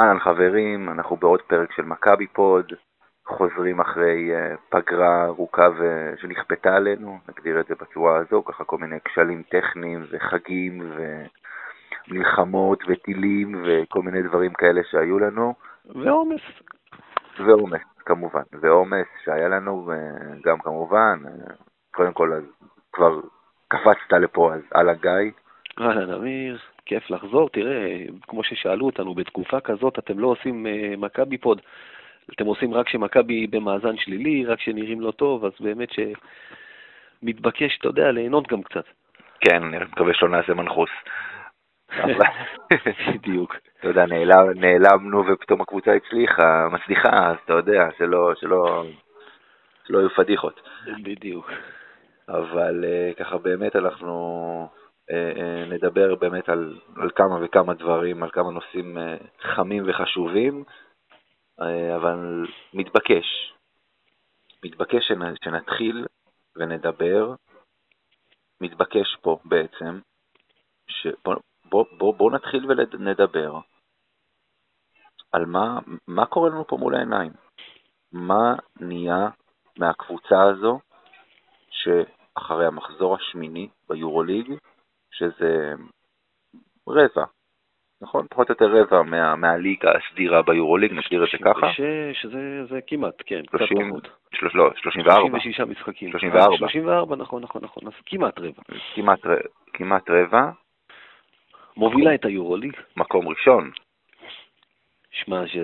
אהלן חברים, אנחנו בעוד פרק של מכבי פוד, חוזרים אחרי uh, פגרה ארוכה ו... שנכפתה עלינו, נגדיר את זה בצורה הזו, ככה כל מיני כשלים טכניים וחגים ומלחמות וטילים וכל מיני דברים כאלה שהיו לנו. ועומס. ועומס, כמובן, ועומס שהיה לנו, וגם כמובן, קודם כל אז כבר קפצת לפה אז על הגיא. אהלן אמיר, כיף לחזור. תראה, כמו ששאלו אותנו, בתקופה כזאת אתם לא עושים uh, מכבי פוד, אתם עושים רק כשמכבי במאזן שלילי, רק כשנראים לא טוב, אז באמת שמתבקש, אתה יודע, ליהנות גם קצת. כן, אני מקווה שלא נעשה מנחוס. בדיוק. אתה יודע, נעלם, נעלמנו ופתאום הקבוצה הצליחה, מצליחה, אז אתה יודע, שלא, שלא, שלא יהיו פדיחות. בדיוק. אבל uh, ככה באמת אנחנו נדבר באמת על, על כמה וכמה דברים, על כמה נושאים uh, חמים וחשובים, אבל מתבקש, מתבקש שנ, שנתחיל ונדבר, מתבקש פה בעצם, שבוא בוא, בוא, נתחיל ונדבר על מה, מה קורה לנו פה מול העיניים, מה נהיה מהקבוצה הזו, ש... אחרי המחזור השמיני ביורוליג, שזה רבע, נכון? פחות או יותר רבע מה, מהליגה הסדירה ביורוליג, נגדיר את זה ככה. שזה זה כמעט, כן, 30, קצת פחות. לא, 34. 36 משחקים. 34. 34, נכון, נכון, נכון, אז כמעט רבע. כמעט, כמעט רבע. מובילה את היורוליג. מקום ראשון. שמע, ש...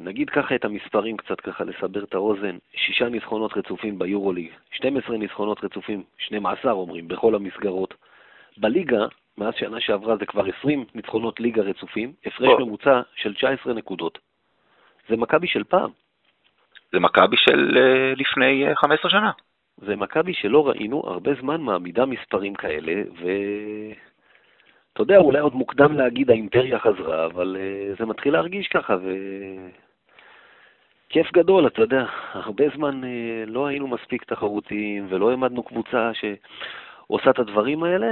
נגיד ככה את המספרים קצת ככה, לסבר את האוזן, שישה ניצחונות רצופים ביורוליג, 12 ניצחונות רצופים, 12 אומרים, בכל המסגרות. בליגה, מאז שנה שעברה זה כבר 20 ניצחונות ליגה רצופים, הפרש. ממוצע של 19 נקודות. זה מכבי של פעם. זה מכבי של uh, לפני uh, 15 שנה. זה מכבי שלא ראינו הרבה זמן מעמידה מספרים כאלה, ו... אתה יודע, אולי עוד מוקדם להגיד האימפריה חזרה, אבל uh, זה מתחיל להרגיש ככה, ו... כיף גדול, אתה יודע, הרבה זמן uh, לא היינו מספיק תחרותיים, ולא העמדנו קבוצה שעושה את הדברים האלה,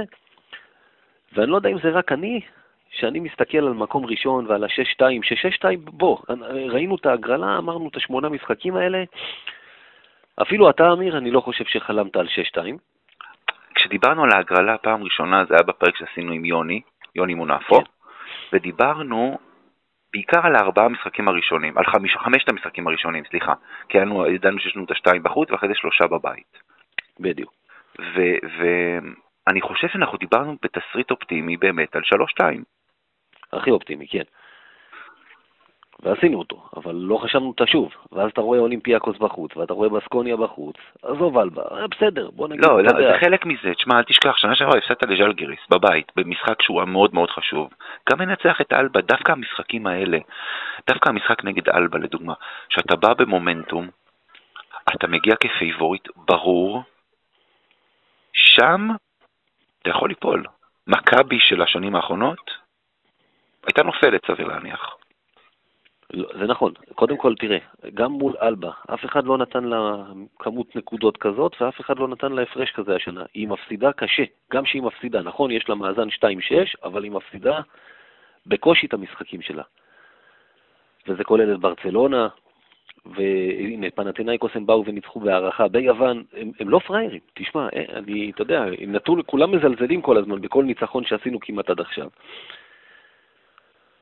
ואני לא יודע אם זה רק אני, שאני מסתכל על מקום ראשון ועל ה-6-2, ש-6-2, בוא, ראינו את ההגרלה, אמרנו את השמונה משחקים האלה, אפילו אתה, אמיר, אני לא חושב שחלמת על 6-2. כשדיברנו על ההגרלה פעם ראשונה, זה היה בפרק שעשינו עם יוני, יוני מונפו, כן. ודיברנו בעיקר על הארבעה המשחקים הראשונים, על חמיש, חמשת המשחקים הראשונים, סליחה, כי היינו, ידענו שיש לנו את השתיים בחוץ ואחרי זה שלושה בבית. בדיוק. ואני חושב שאנחנו דיברנו בתסריט אופטימי באמת על שלוש-שתיים. הכי אופטימי, כן. ועשינו אותו, אבל לא חשבנו אותה שוב. ואז אתה רואה אולימפיאקוס בחוץ, ואתה רואה בסקוניה בחוץ, עזוב אלבה, אה, בסדר, בוא נגיד. לא, לא, זה חלק מזה. תשמע, אל תשכח, שנה שעברה הפסדת לז'לגיריס בבית, במשחק שהוא מאוד מאוד חשוב. גם לנצח את אלבה, דווקא המשחקים האלה, דווקא המשחק נגד אלבה, לדוגמה, שאתה בא במומנטום, אתה מגיע כפייבוריט ברור, שם אתה יכול ליפול. מכבי של השנים האחרונות הייתה נופלת, סביר להניח. לא, זה נכון. קודם כל, תראה, גם מול אלבה, אף אחד לא נתן לה כמות נקודות כזאת, ואף אחד לא נתן לה הפרש כזה השנה. היא מפסידה קשה, גם שהיא מפסידה. נכון, יש לה מאזן 2-6, אבל היא מפסידה בקושי את המשחקים שלה. וזה כולל את ברצלונה, והנה, פנתנאיקוס הם באו וניצחו בהערכה ביוון, הם, הם לא פראיירים, תשמע, אה, אני, אתה יודע, הם נטו, כולם מזלזלים כל הזמן בכל ניצחון שעשינו כמעט עד עכשיו.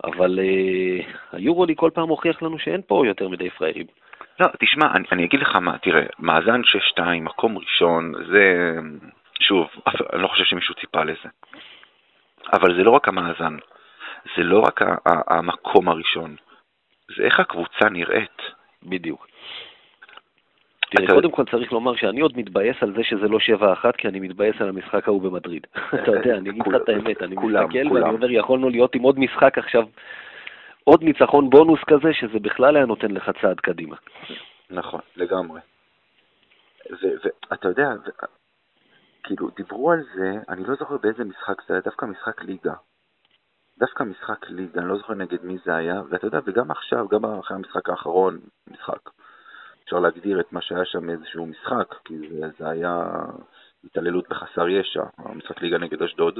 אבל uh, היורולי כל פעם הוכיח לנו שאין פה יותר מדי פראיירים. לא, תשמע, אני, אני אגיד לך מה, תראה, מאזן 6-2, מקום ראשון, זה, שוב, אף, אני לא חושב שמישהו ציפה לזה. אבל זה לא רק המאזן, זה לא רק המקום הראשון, זה איך הקבוצה נראית. בדיוק. תראה, אתה... קודם כל צריך לומר שאני עוד מתבאס על זה שזה לא 7-1, כי אני מתבאס על המשחק ההוא במדריד. אתה יודע, אני אגיד לך את האמת, אני מסתכל ואני אומר, יכולנו להיות עם עוד משחק עכשיו, עוד ניצחון בונוס כזה, שזה בכלל היה נותן לך צעד קדימה. נכון, לגמרי. ואתה יודע, כאילו, דיברו על זה, אני לא זוכר באיזה משחק זה היה, דווקא משחק ליגה. דווקא משחק ליגה, אני לא זוכר נגד מי זה היה, ואתה יודע, וגם עכשיו, גם אחרי המשחק האחרון, משחק. אפשר להגדיר את מה שהיה שם איזשהו משחק, כי זה, זה היה התעללות בחסר ישע, המשחק ליגה נגד אשדוד.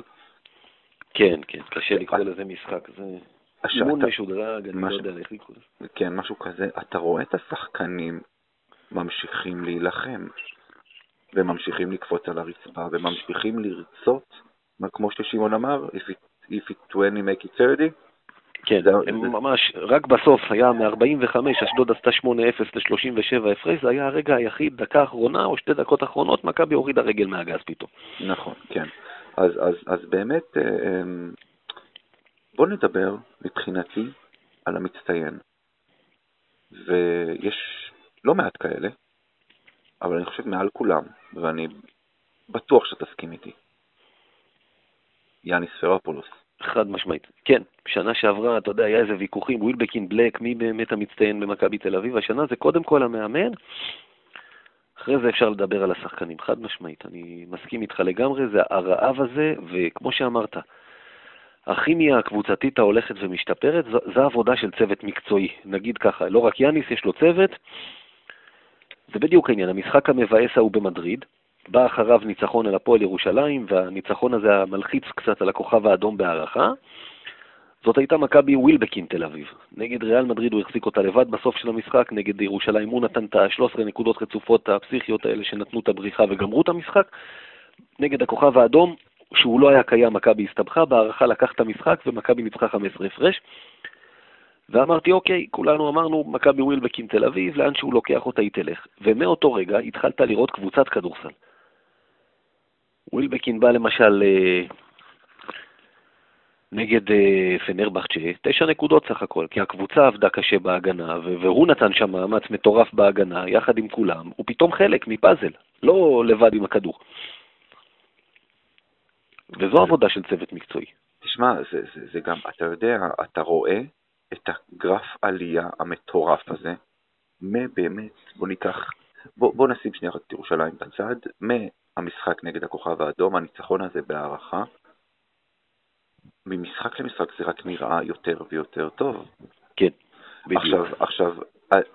כן, כן, קשה לקרוא לזה משחק. זה... אימון משודרג, אני לא יודע איך לקרוא לזה. כן, משהו כזה. אתה רואה את השחקנים ממשיכים להילחם, וממשיכים לקפוץ על הרצפה, וממשיכים לרצות, כמו ששמעון אמר, if it, if it 20 make it 30, כן, זה. ממש, רק בסוף היה מ-45, אשדוד עשתה 8-0 ל-37 הפרש, זה היה הרגע היחיד, דקה אחרונה או שתי דקות אחרונות, מכבי הורידה רגל מהגז פתאום. נכון, כן. אז, אז, אז באמת, אה, אמ, בוא נדבר מבחינתי על המצטיין. ויש לא מעט כאלה, אבל אני חושב מעל כולם, ואני בטוח שתסכים איתי. יאניס פרופולוס. חד משמעית. כן, שנה שעברה, אתה יודע, היה איזה ויכוחים, ווילבקין, בלק, מי באמת המצטיין במכבי תל אביב, השנה זה קודם כל המאמן, אחרי זה אפשר לדבר על השחקנים, חד משמעית. אני מסכים איתך לגמרי, זה הרעב הזה, וכמו שאמרת, הכימיה הקבוצתית ההולכת ומשתפרת, זו עבודה של צוות מקצועי. נגיד ככה, לא רק יאניס, יש לו צוות, זה בדיוק העניין. המשחק המבאס ההוא במדריד, בא אחריו ניצחון על הפועל ירושלים, והניצחון הזה המלחיץ קצת על הכוכב האדום בהערכה. זאת הייתה מכבי ווילבקין תל אביב. נגד ריאל מדריד הוא החזיק אותה לבד בסוף של המשחק, נגד ירושלים הוא נתן את ה-13 נקודות רצופות הפסיכיות האלה שנתנו את הבריחה וגמרו את המשחק. נגד הכוכב האדום, שהוא לא היה קיים, מכבי הסתבכה, בהערכה לקח את המשחק ומכבי ניצחה 15 הפרש. ואמרתי, אוקיי, כולנו אמרנו, מכבי ווילבקין תל אביב, לאן שהוא לוקח אותה היא תלך. ומאותו רגע התחלת לראות קבוצת כדורסל. ווילבקין בא למשל אה, נגד אה, פנרבכצ'ה, תשע נקודות סך הכל, כי הקבוצה עבדה קשה בהגנה, והוא נתן שם מאמץ מטורף בהגנה, יחד עם כולם, הוא פתאום חלק מפאזל, לא לבד עם הכדור. וזו עבודה של צוות מקצועי. תשמע, זה, זה, זה גם, אתה יודע, אתה רואה את הגרף עלייה המטורף הזה, מבאמת, בוא ניקח, בוא, בוא נשים שנייה את ירושלים בצד, המשחק נגד הכוכב האדום, הניצחון הזה בהערכה, ממשחק למשחק זה רק נראה יותר ויותר טוב. כן, בדיוק. עכשיו, עכשיו,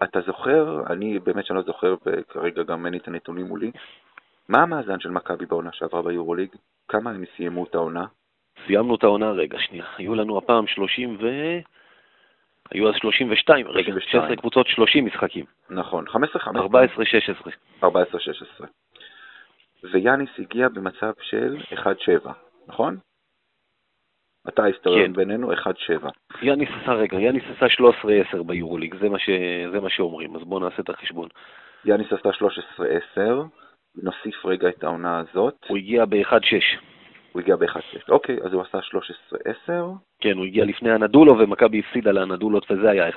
אתה זוכר, אני באמת שאני לא זוכר, וכרגע גם אין לי את הנתונים מולי, מה המאזן של מכבי בעונה שעברה ביורוליג? כמה הם סיימו את העונה? סיימנו את העונה, רגע, שנייה. היו לנו הפעם 30 ו... היו אז 32, רגע, 16 קבוצות, 30 משחקים. נכון, 15, 15. 14-16. 14-16. ויאניס הגיע במצב של 1-7, נכון? אתה ההיסטוריון כן. בינינו 1-7. יאניס עשה, רגע, יאניס עשה 13-10 ביורוליג, זה מה, ש... זה מה שאומרים, אז בואו נעשה את החשבון. יאניס עשה 13-10, נוסיף רגע את העונה הזאת. הוא הגיע ב-1-6. הוא הגיע ב-1-6, אוקיי, אז הוא עשה 13-10. כן, הוא הגיע לפני הנדולו, ומכבי הפסידה לאנדולות, וזה היה 1-7.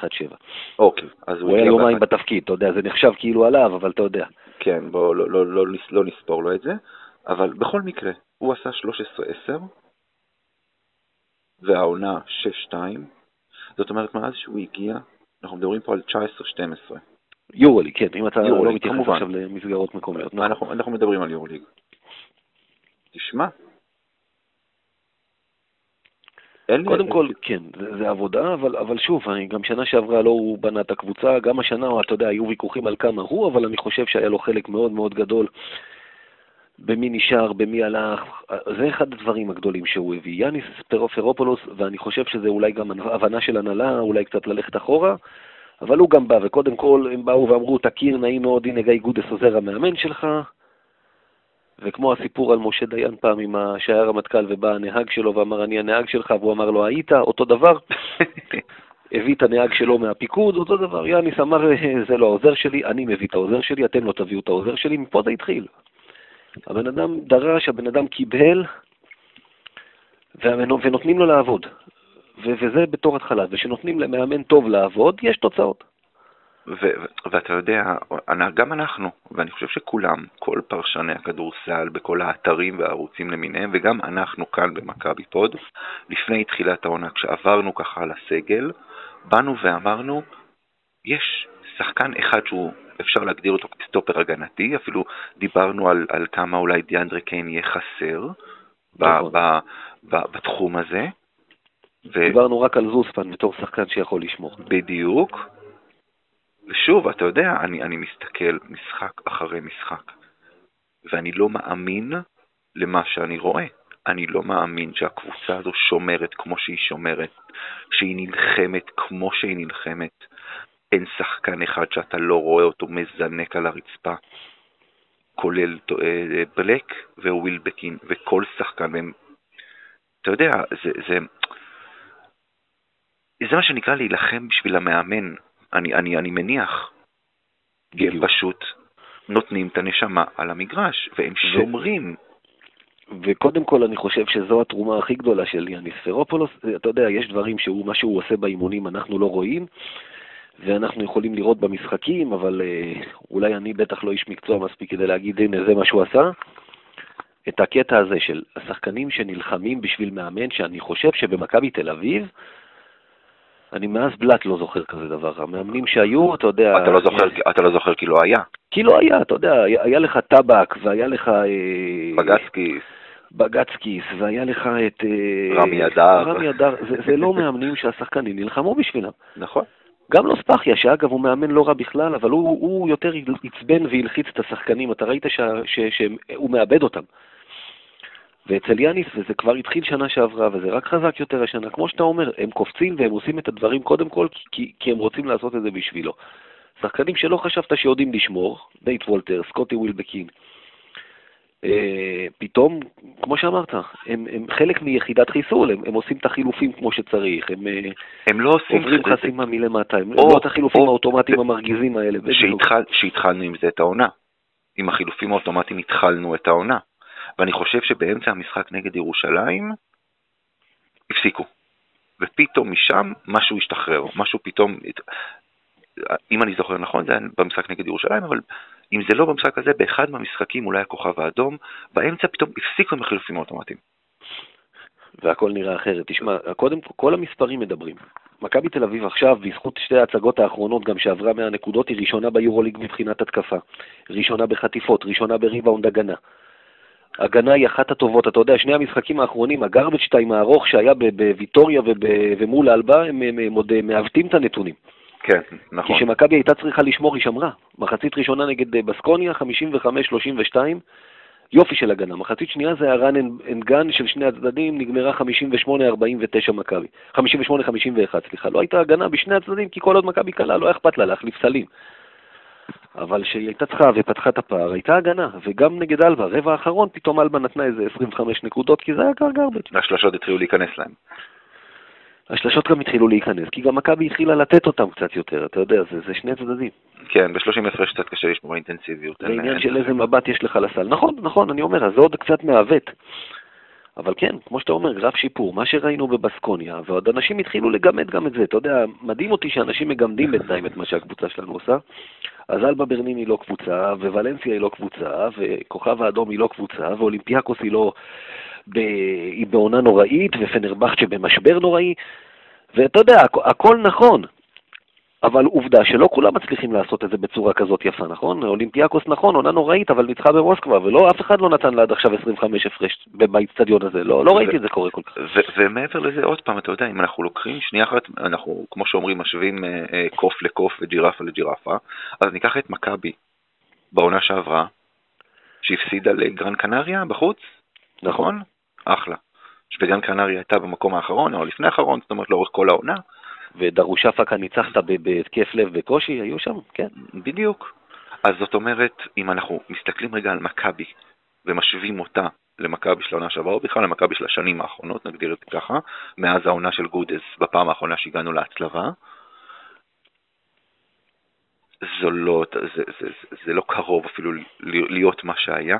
אוקיי, אז הוא, הוא היה יומיים בתפקיד, אתה יודע, זה נחשב כאילו עליו, אבל אתה יודע. כן, בואו לא, לא, לא, לא, לא נספור לו את זה, אבל בכל מקרה, הוא עשה 13-10, והעונה 6-2, זאת אומרת, מאז שהוא הגיע, אנחנו מדברים פה על 19-12. יורוליג, כן, אם אתה לא מתייחס. עכשיו למסגרות מקומיות. נכון. אנחנו, אנחנו מדברים על יורוליג. תשמע, קודם כל, כן, זה, זה עבודה, אבל, אבל שוב, אני, גם שנה שעברה לא הוא בנה את הקבוצה, גם השנה, אתה יודע, היו ויכוחים על כמה הוא, אבל אני חושב שהיה לו חלק מאוד מאוד גדול במי נשאר, במי הלך, זה אחד הדברים הגדולים שהוא הביא. יאניס ספרופולוס, ואני חושב שזה אולי גם הבנה של הנהלה, אולי קצת ללכת אחורה, אבל הוא גם בא, וקודם כל הם באו ואמרו, תכיר, נעים מאוד, הנה גיא גודס עוזר המאמן שלך, וכמו הסיפור על משה דיין פעם, עם שהיה רמטכ"ל ובא הנהג שלו ואמר, אני הנהג שלך, והוא אמר לו, היית. אותו דבר. הביא את הנהג שלו מהפיקוד, אותו דבר. יאניס אמר, זה לא העוזר שלי, אני מביא את העוזר שלי, אתם לא תביאו את העוזר שלי, מפה זה התחיל. הבן אדם דרש, הבן אדם קיבל, ונותנים לו לעבוד. וזה בתור התחלה. וכשנותנים למאמן טוב לעבוד, יש תוצאות. ו- ואתה יודע, גם אנחנו, ואני חושב שכולם, כל פרשני הכדורסל בכל האתרים והערוצים למיניהם, וגם אנחנו כאן במכבי פוד, לפני תחילת העונה, כשעברנו ככה על הסגל, באנו ואמרנו, יש שחקן אחד שהוא, אפשר להגדיר אותו כסטופר הגנתי, אפילו דיברנו על, על כמה אולי דיאנדרה קיין יהיה חסר ב, נכון. ב, ב, בתחום הזה. ו... דיברנו רק על זוספן בתור שחקן שיכול לשמור. בדיוק, ושוב, אתה יודע, אני, אני מסתכל משחק אחרי משחק, ואני לא מאמין למה שאני רואה. אני לא מאמין שהקבוצה הזו שומרת כמו שהיא שומרת, שהיא נלחמת כמו שהיא נלחמת. אין שחקן אחד שאתה לא רואה אותו מזנק על הרצפה, כולל אה, בלק ווילבקין, וכל שחקן מהם. אתה יודע, זה, זה, זה מה שנקרא להילחם בשביל המאמן, אני, אני, אני מניח. כי הם פשוט נותנים את הנשמה על המגרש, והם שומרים. וקודם כל אני חושב שזו התרומה הכי גדולה של יאניס פרופולוס. אתה יודע, יש דברים שהוא, מה שהוא עושה באימונים אנחנו לא רואים, ואנחנו יכולים לראות במשחקים, אבל אה, אולי אני בטח לא איש מקצוע מספיק כדי להגיד, הנה, זה מה שהוא עשה. את הקטע הזה של השחקנים שנלחמים בשביל מאמן, שאני חושב שבמכבי תל אביב, אני מאז בלאט לא זוכר כזה דבר. המאמנים שהיו, אתה יודע... אתה לא זוכר. אתה לא זוכר כי לא היה. כי לא היה, אתה יודע, היה לך טבק, והיה לך... אה, בגצקיס. בגצקיס, והיה לך את... אה, רמי אדר. רמי אדר, זה, זה לא מאמנים שהשחקנים נלחמו בשבילם. נכון. גם לא ספחיה, שאגב הוא מאמן לא רע בכלל, אבל הוא, הוא יותר עצבן והלחיץ את השחקנים, אתה ראית שהוא מאבד אותם. ואצל יאניס, וזה כבר התחיל שנה שעברה, וזה רק חזק יותר השנה, כמו שאתה אומר, הם קופצים והם עושים את הדברים קודם כל כי, כי הם רוצים לעשות את זה בשבילו. שחקנים שלא חשבת שיודעים לשמור, דייט וולטר, סקוטי ווילבקין, אה, פתאום, כמו שאמרת, הם, הם חלק מיחידת חיסול, הם, הם עושים את החילופים כמו שצריך, הם, אה, הם לא עושים עוברים חסימה מלמטה, הם או, לא את החילופים האוטומטיים המרגיזים האלה. שהתחל, שהתחלנו עם זה את העונה. עם החילופים האוטומטיים התחלנו את העונה. ואני חושב שבאמצע המשחק נגד ירושלים הפסיקו. ופתאום משם משהו השתחרר, משהו פתאום, אם אני זוכר נכון, זה היה במשחק נגד ירושלים, אבל אם זה לא במשחק הזה, באחד מהמשחקים אולי הכוכב האדום, באמצע פתאום הפסיקו עם החילופים האוטומטיים. והכל נראה אחרת. תשמע, קודם כל, כל המספרים מדברים. מכבי תל אביב עכשיו, בזכות שתי ההצגות האחרונות, גם שעברה מהנקודות, היא ראשונה ביורוליג מבחינת התקפה. ראשונה בחטיפות, ראשונה בריבאונד הגנה. הגנה היא אחת הטובות. אתה יודע, שני המשחקים האחרונים, הגרבג' הארוך שהיה בוויטוריה ומול אלבה, הם, הם, הם עוד מעוותים את הנתונים. כן, נכון. כי כשמכבי הייתה צריכה לשמור, היא שמרה. מחצית ראשונה נגד אה, בסקוניה, 55-32, יופי של הגנה. מחצית שנייה זה ה run and gun של שני הצדדים, נגמרה 58-49 מכבי. 58-51, סליחה. לא הייתה הגנה בשני הצדדים, כי כל עוד מכבי קלה, לא היה אכפת לה להחליף סלים. אבל כשהיא הייתה צריכה ופתחה את הפער, הייתה הגנה, וגם נגד אלבה, רבע האחרון, פתאום אלבה נתנה איזה 25 נקודות, כי זה היה כבר garbage. והשלשות התחילו להיכנס להם. השלשות גם התחילו להיכנס, כי גם מכבי התחילה לתת אותם קצת יותר, אתה יודע, זה, זה שני צדדים. כן, ב-30 הפרש קצת קשה לשמור אינטנסיביות. זה עניין של איזה מבט יש לך לסל. נכון, נכון, אני אומר, אז זה עוד קצת מעוות. אבל כן, כמו שאתה אומר, גרף שיפור, מה שראינו בבסקוניה, ועוד אנשים התחילו לגמד גם את זה. אתה יודע, מדהים אותי שאנשים מגמדים בינתיים את מה שהקבוצה שלנו עושה. אז אלבה ברנין היא לא קבוצה, וולנסיה היא לא קבוצה, וכוכב האדום היא לא קבוצה, ואולימפיאקוס היא לא... ב... היא בעונה נוראית, ופנרבכצ'ה במשבר נוראי, ואתה יודע, הכ- הכל נכון, אבל עובדה שלא כולם מצליחים לעשות את זה בצורה כזאת יפה, נכון? אולימפיאקוס נכון, עונה נוראית, אבל ניצחה במוסקבה, ולא, אף אחד לא נתן לה עד עכשיו 25 הפרש באיצטדיון הזה, לא, לא ראיתי את זה קורה כל כך. ומעבר לזה, עוד פעם, אתה יודע, אם אנחנו לוקחים שנייה אחת, אנחנו, כמו שאומרים, משווים אה, אה, קוף לקוף וג'ירפה לג'ירפה, אז ניקח את מכבי בעונה שעברה, שהפסידה לגרן קנריה בחוץ, נכון? אחלה. שפגן קנריה הייתה במקום האחרון, או לפני האחרון, זאת אומרת לאורך כל העונה. ודרושה פאקה ניצחת בהתקף לב בקושי, היו שם, כן. בדיוק. אז זאת אומרת, אם אנחנו מסתכלים רגע על מכבי ומשווים אותה למכבי של העונה שעברה, או בכלל למכבי של השנים האחרונות, נגדיר את זה ככה, מאז העונה של גודס, בפעם האחרונה שהגענו להצלבה, זו לא, זה, זה, זה, זה לא קרוב אפילו להיות מה שהיה.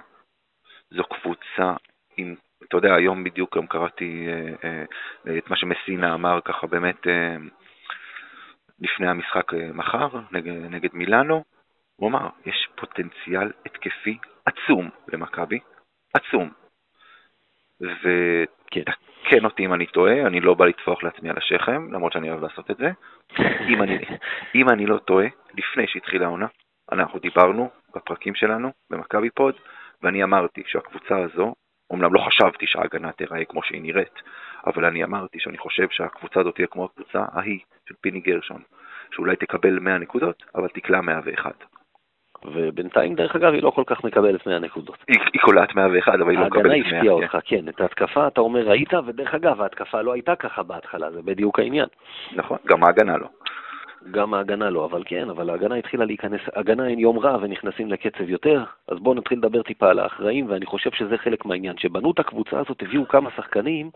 זו קבוצה עם אתה יודע, היום בדיוק גם קראתי אה, אה, את מה שמסינה אמר ככה באמת אה, לפני המשחק מחר נגד, נגד מילאנו, הוא אמר, יש פוטנציאל התקפי עצום למכבי, עצום. ותקן אותי אם אני טועה, אני לא בא לטפוח לעצמי על השכם, למרות שאני אוהב לעשות את זה. אם אני, אם אני לא טועה, לפני שהתחילה העונה, אנחנו דיברנו בפרקים שלנו, במכבי פוד, ואני אמרתי שהקבוצה הזו אומנם לא חשבתי שההגנה תיראה כמו שהיא נראית, אבל אני אמרתי שאני חושב שהקבוצה הזאת תהיה כמו הקבוצה ההיא של פיני גרשון, שאולי תקבל 100 נקודות, אבל תקלע 101. ובינתיים, דרך אגב, היא לא כל כך מקבלת 100 נקודות. היא, היא קולעת 101, אבל היא לא מקבלת 100. ההגנה הפתיעה אותך, כן. את ההתקפה, אתה אומר, ראית, ודרך אגב, ההתקפה לא הייתה ככה בהתחלה, זה בדיוק העניין. נכון, גם ההגנה לא. גם ההגנה לא, אבל כן, אבל ההגנה התחילה להיכנס, הגנה אין יום רע ונכנסים לקצב יותר, אז בואו נתחיל לדבר טיפה על האחראים, ואני חושב שזה חלק מהעניין. שבנו את הקבוצה הזאת, הביאו כמה שחקנים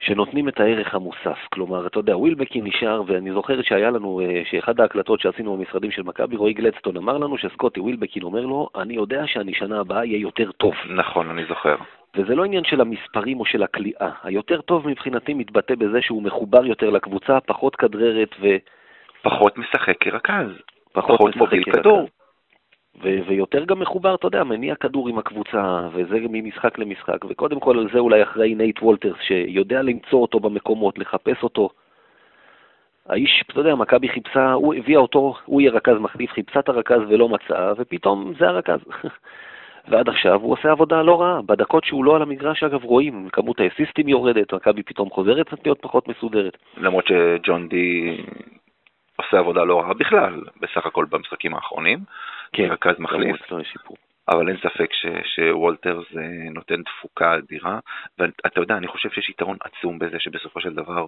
שנותנים את הערך המוסף. כלומר, אתה יודע, ווילבקין נשאר, ואני זוכר שהיה לנו, אה, שאחד ההקלטות שעשינו במשרדים של מכבי, רועי גלדסטון אמר לנו שסקוטי ווילבקין אומר לו, אני יודע שאני שנה הבאה אהיה יותר טוב. נכון, אני זוכר. וזה לא עניין של המספרים או של הקליעה. היותר טוב מבחינתי מתבטא בזה שהוא מחובר יותר לקבוצה, פחות כדררת ו... פחות משחק כרכז. פחות, פחות מוביל. כדור. ו- ויותר גם מחובר, אתה יודע, מניע כדור עם הקבוצה, וזה ממשחק למשחק. וקודם כל על זה אולי אחראי נייט וולטרס, שיודע למצוא אותו במקומות, לחפש אותו. האיש, אתה יודע, מכבי חיפשה, היא הביאה אותו, הוא יהיה רכז מחליף, חיפשה את הרכז ולא מצאה, ופתאום זה הרכז. ועד עכשיו הוא עושה עבודה לא רעה. בדקות שהוא לא על המגרש, אגב, רואים, כמות האסיסטים יורדת, מכבי פתאום חוזרת להיות פחות מסודרת. למרות שג'ון די עושה עבודה לא רעה בכלל, בסך הכל במשחקים האחרונים. כן, רכז מחליף. אבל אין ספק ש, שוולטרס אה, נותן תפוקה אדירה, ואתה יודע, אני חושב שיש יתרון עצום בזה שבסופו של דבר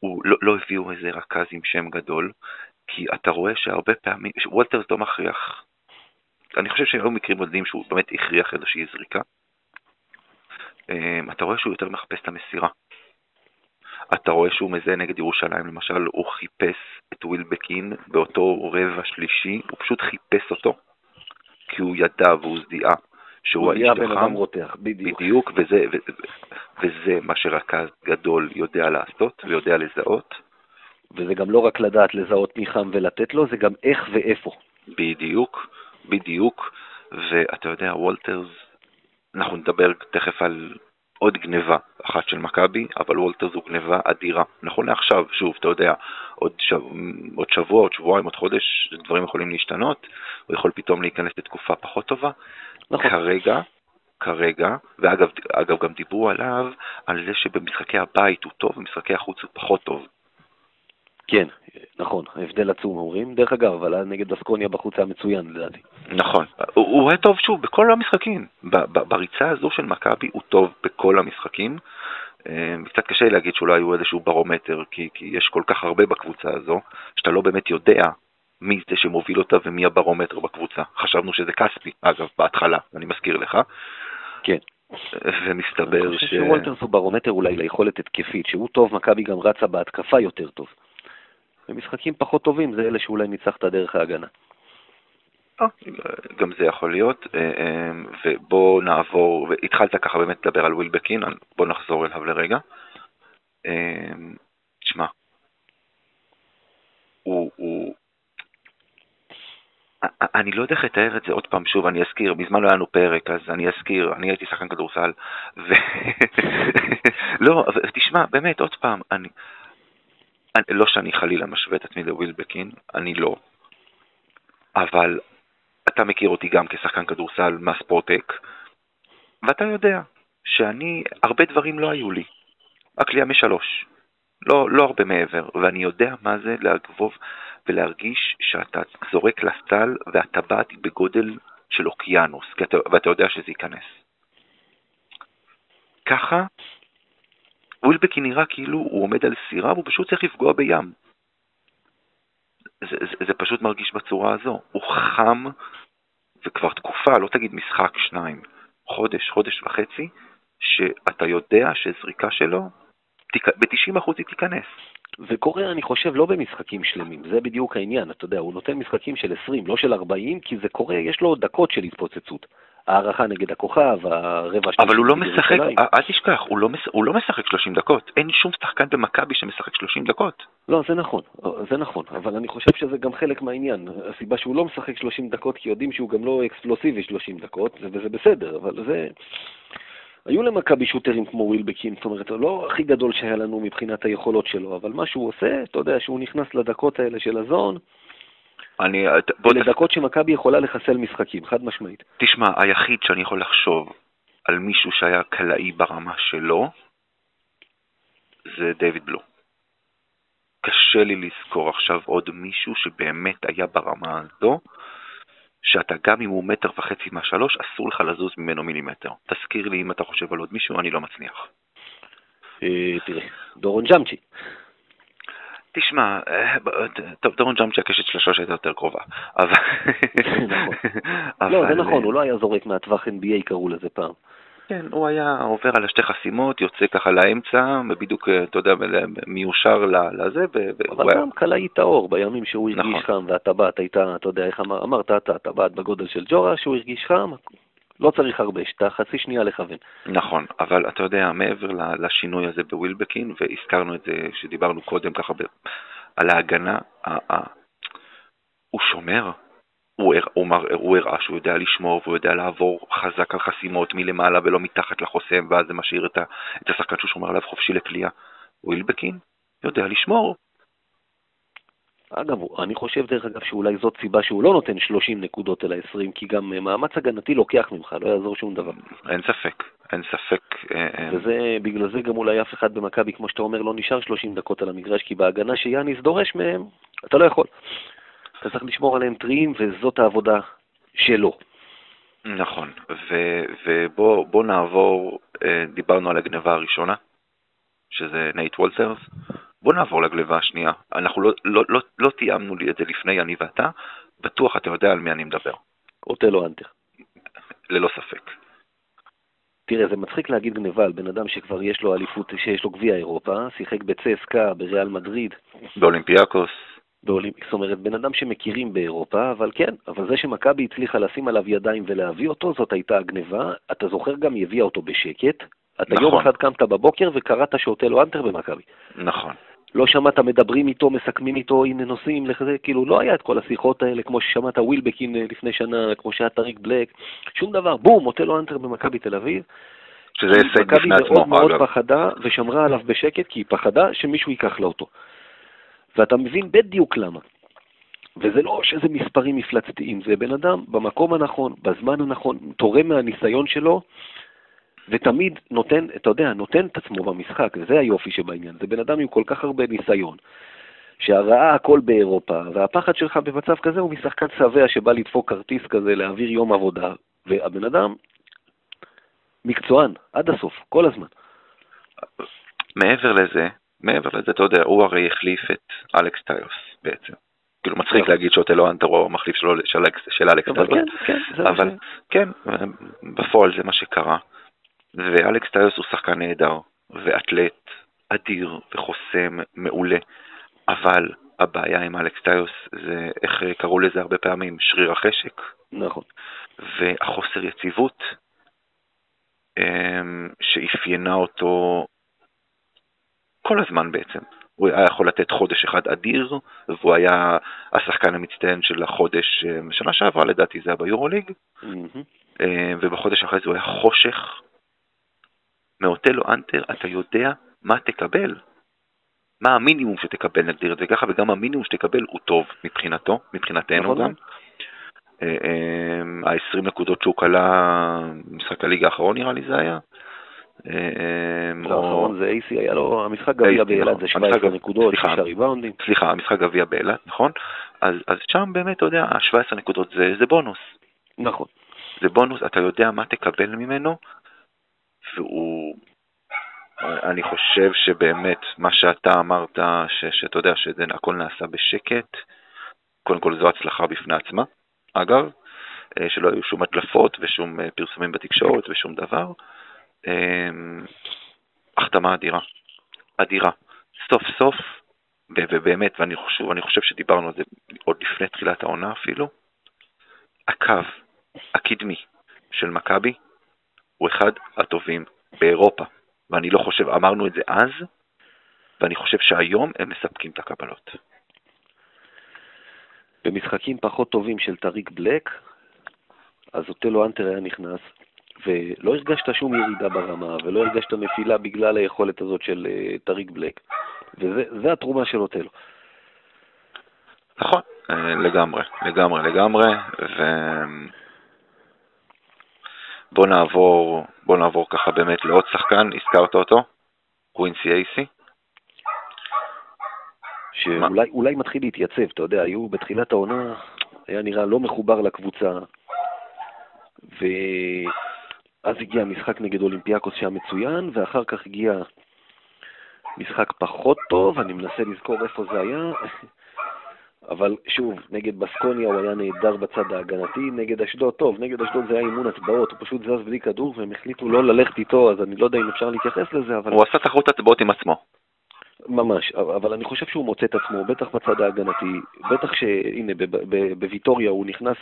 הוא לא, לא הביאו איזה רכז עם שם גדול, כי אתה רואה שהרבה פעמים, וולטרס לא מכריח. אני חושב שהיו מקרים בודדים שהוא באמת הכריח איזושהי זריקה. אה, אתה רואה שהוא יותר מחפש את המסירה. אתה רואה שהוא מזהה נגד ירושלים, למשל, הוא חיפש את ווילבקין באותו רבע שלישי, הוא פשוט חיפש אותו, כי הוא ידע והוא זיהה שהוא האיש תוכם. רותח, בדיוק. בדיוק, וזה, ו, וזה מה שרכז גדול יודע לעשות ויודע לזהות. וזה גם לא רק לדעת לזהות מי חם ולתת לו, זה גם איך ואיפה. בדיוק, בדיוק, ואתה יודע, וולטרס, אנחנו נדבר תכף על עוד גניבה אחת של מכבי, אבל וולטר זו גניבה אדירה. נכון לעכשיו, שוב, אתה יודע, עוד, שב, עוד שבוע, עוד שבועיים, עוד חודש, דברים יכולים להשתנות, הוא יכול פתאום להיכנס לתקופה פחות טובה. נכון. כרגע, כרגע, ואגב אגב, גם דיברו עליו, על זה שבמשחקי הבית הוא טוב, במשחקי החוץ הוא פחות טוב. כן, נכון, הבדל עצום אומרים. דרך אגב, אבל נגד בסקוניה בחוץ היה מצוין לדעתי. נכון, הוא, הוא היה טוב שוב בכל המשחקים. בריצה הזו של מכבי הוא טוב בכל המשחקים. אה, קצת קשה להגיד שאולי הוא איזשהו ברומטר, כי, כי יש כל כך הרבה בקבוצה הזו, שאתה לא באמת יודע מי זה שמוביל אותה ומי הברומטר בקבוצה. חשבנו שזה כספי, אגב, בהתחלה, אני מזכיר לך. כן. ומסתבר ש... אני חושב שוולטרס הוא ברומטר אולי ליכולת התקפית, שהוא טוב, מכבי גם רצה בהתקפה יותר טוב. ומשחקים פחות טובים זה אלה שאולי ניצחת דרך ההגנה. אה, גם זה יכול להיות, אה, אה, ובוא נעבור, והתחלת ככה באמת לדבר על ווילבקין, בוא נחזור אליו לרגע. תשמע, הוא, הוא, אני לא יודע איך לתאר את זה עוד פעם, שוב, אני אזכיר, מזמן לא היה לנו פרק, אז אני אזכיר, אני הייתי שחקן כדורסל, ו... לא, אבל תשמע, באמת, עוד פעם, אני... לא שאני חלילה משווה את עצמי לווילבקין, אני לא. אבל אתה מכיר אותי גם כשחקן כדורסל מהספורטק, ואתה יודע שאני, הרבה דברים לא היו לי. הקליעה משלוש. לא, לא הרבה מעבר, ואני יודע מה זה להגבוב ולהרגיש שאתה זורק לסל והטבעת היא בגודל של אוקיינוס, ואתה יודע שזה ייכנס. ככה, ווילבקי נראה כאילו הוא עומד על סירה והוא פשוט צריך לפגוע בים. זה, זה, זה פשוט מרגיש בצורה הזו. הוא חם, וכבר תקופה, לא תגיד משחק, שניים, חודש, חודש וחצי, שאתה יודע שזריקה שלו, ב-90% היא תיכנס. וקורה, אני חושב, לא במשחקים שלמים, זה בדיוק העניין, אתה יודע, הוא נותן משחקים של 20, לא של 40, כי זה קורה, יש לו דקות של התפוצצות. הערכה נגד הכוכב, הרבע שלי... אבל הוא לא משחק, אל תשכח, הוא לא, הוא לא משחק 30 דקות. אין שום שחקן במכבי שמשחק 30 דקות. לא, זה נכון, זה נכון, אבל אני חושב שזה גם חלק מהעניין. הסיבה שהוא לא משחק 30 דקות, כי יודעים שהוא גם לא אקספלוסיבי 30 דקות, וזה בסדר, אבל זה... היו למכבי שוטרים כמו ווילבקין, זאת אומרת, לא הכי גדול שהיה לנו מבחינת היכולות שלו, אבל מה שהוא עושה, אתה יודע, שהוא נכנס לדקות האלה של הזון, אני... לדקות ת... שמכבי יכולה לחסל משחקים, חד משמעית. תשמע, היחיד שאני יכול לחשוב על מישהו שהיה קלעי ברמה שלו, זה דיוויד בלו. קשה קשה לי לזכור עכשיו עוד מישהו שבאמת היה ברמה הזו, שאתה גם אם הוא מטר וחצי מהשלוש, אסור לך לזוז ממנו מילימטר. תזכיר לי אם אתה חושב על עוד מישהו, אני לא מצליח. אה, תראה, דורון ג'אמצ'י. תשמע, אה, טוב, דורון ג'אמצ'י הקשת של השלוש הייתה יותר קרובה. נכון. לא, זה נכון, הוא לא היה זורק מהטווח NBA, קראו לזה פעם. כן, הוא היה עובר על השתי חסימות, יוצא ככה לאמצע, בדיוק, אתה יודע, מיושר לזה, אבל גם קלעי טהור, בימים שהוא הרגיש נכון. חם והטבעת הייתה, אתה יודע, איך אמרת אתה, הטבעת בגודל של ג'ורה, שהוא הרגיש חם, לא צריך הרבה, שאתה חצי שנייה לכוון. נכון, אבל אתה יודע, מעבר לשינוי הזה בווילבקין, והזכרנו את זה שדיברנו קודם ככה על ההגנה, הוא שומר, הוא, הוא, הוא הראה שהוא יודע לשמור והוא יודע לעבור חזק על חסימות מלמעלה ולא מתחת לחוסם, ואז זה משאיר את, ה, את השחקן שהוא שומר עליו חופשי לקליעה. ווילבקין יודע לשמור. אגב, אני חושב דרך אגב שאולי זאת סיבה שהוא לא נותן 30 נקודות אלא 20, כי גם מאמץ הגנתי לוקח ממך, לא יעזור שום דבר. אין ספק, אין ספק. אה, אה. וזה, בגלל זה גם אולי אף אחד במכבי, כמו שאתה אומר, לא נשאר 30 דקות על המגרש, כי בהגנה שיאניס דורש מהם, אתה לא יכול. אתה צריך לשמור עליהם טריים, וזאת העבודה שלו. נכון, ובוא נעבור, אה, דיברנו על הגניבה הראשונה, שזה נייט וולטרס, בוא נעבור לגניבה השנייה. אנחנו לא, לא, לא, לא תיאמנו את זה לפני, אני ואתה, בטוח אתה יודע על מי אני מדבר. אוטלו אנטר. ללא ספק. תראה, זה מצחיק להגיד גניבה על בן אדם שכבר יש לו אליפות, שיש לו גביע אירופה, שיחק בצסקה, בריאל מדריד. באולימפיאקוס. בעולים, זאת אומרת, בן אדם שמכירים באירופה, אבל כן, אבל זה שמכבי הצליחה לשים עליו ידיים ולהביא אותו, זאת הייתה הגניבה. אתה זוכר גם, היא הביאה אותו בשקט. אתה נכון. יום אחד קמת בבוקר וקראת שאוטלו אנטר במכבי. נכון. לא שמעת מדברים איתו, מסכמים איתו, הנה נוסעים, לכזה, כאילו לא היה את כל השיחות האלה, כמו ששמעת ווילבקין אה, לפני שנה, כמו שהיה טאריק בלק, שום דבר, בום, אותלו האנטר במכבי תל אביב. שזה הישג בפני עצמו, אגב. מכבי מאוד מאוד פחדה ושמרה עליו בשקט, כי היא פחדה שמישהו ייקח לה אותו. ואתה מבין בדיוק למה. וזה לא שזה מספרים מפלצתיים, זה בן אדם במקום הנכון, בזמן הנכון, תורם מהניסיון שלו, ותמיד נותן, אתה יודע, נותן את עצמו במשחק, וזה היופי שבעניין. זה בן אדם עם כל כך הרבה ניסיון, שהראה הכל באירופה, והפחד שלך במצב כזה הוא משחקן שבע שבא לדפוק כרטיס כזה, להעביר יום עבודה, והבן אדם מקצוען, עד הסוף, כל הזמן. מעבר לזה, מעבר לזה, אתה יודע, הוא הרי החליף את אלכס טיוס בעצם. כאילו מצחיק להגיד שאוטלו אנטרו הוא המחליף של, של אלכס טיוס, כן, כן, אבל כן, בפועל זה מה שקרה. ואלכס טיוס הוא שחקן נהדר, ואתלט אדיר וחוסם מעולה, אבל הבעיה עם אלכס טיוס זה, איך קראו לזה הרבה פעמים, שריר החשק. נכון. והחוסר יציבות אמ, שאפיינה אותו כל הזמן בעצם. הוא היה יכול לתת חודש אחד אדיר, והוא היה השחקן המצטיין של החודש, אה, שנה שעברה לדעתי זה היה ביורוליג, mm-hmm. ובחודש אחרי זה הוא היה חושך. מאוטלו אנטר, אתה יודע מה תקבל. מה המינימום שתקבל, נגדיר את זה ככה, וגם המינימום שתקבל הוא טוב מבחינתו, מבחינתנו נכון. גם. ה-20 נקודות שהוא כלה, משחק הליגה האחרון נראה לי זה היה, אמ, האחרון זה AC, היה לו, המשחק גביע באילת זה 17 נקודות, 6 ריבאונדים. סליחה, המשחק גביע באילת, נכון? אז שם באמת, אתה יודע, ה-17 נקודות זה בונוס. נכון. זה בונוס, אתה יודע מה תקבל ממנו, והוא... אני חושב שבאמת, מה שאתה אמרת, שאתה יודע שהכל נעשה בשקט, קודם כל זו הצלחה בפני עצמה, אגב, אה, שלא היו שום הדלפות ושום אה, פרסומים בתקשורת ושום דבר. אמ, החתמה אדירה, אדירה. סוף סוף, ובאמת, ואני חושב, ואני חושב שדיברנו על זה עוד לפני תחילת העונה אפילו, הקו הקדמי של מכבי הוא אחד הטובים באירופה, ואני לא חושב, אמרנו את זה אז, ואני חושב שהיום הם מספקים את הקבלות. במשחקים פחות טובים של טאריק בלק, אז אותלו האנטר היה נכנס, ולא הרגשת שום ירידה ברמה, ולא הרגשת נפילה בגלל היכולת הזאת של אה, טאריק בלק. וזה התרומה של אותלו. נכון, אה, לגמרי, לגמרי, לגמרי, ו... בוא נעבור, בוא נעבור ככה באמת לעוד שחקן, הזכרת אותו, קווינסי אייסי. שאולי מתחיל להתייצב, אתה יודע, היו בתחילת העונה, היה נראה לא מחובר לקבוצה, ואז הגיע משחק נגד אולימפיאקוס שהיה מצוין, ואחר כך הגיע משחק פחות טוב, אני מנסה לזכור איפה זה היה, אבל שוב, נגד בסקוניה הוא היה נהדר בצד ההגנתי, נגד אשדוד, טוב, נגד אשדוד זה היה אימון הצבעות, הוא פשוט זז בלי כדור והם החליטו לא ללכת איתו, אז אני לא יודע אם אפשר להתייחס לזה, אבל... הוא עשה תחרות הצבעות עם עצמו. ממש, אבל אני חושב שהוא מוצא את עצמו, בטח בצד ההגנתי, בטח שהנה, בוויטוריה הוא נכנס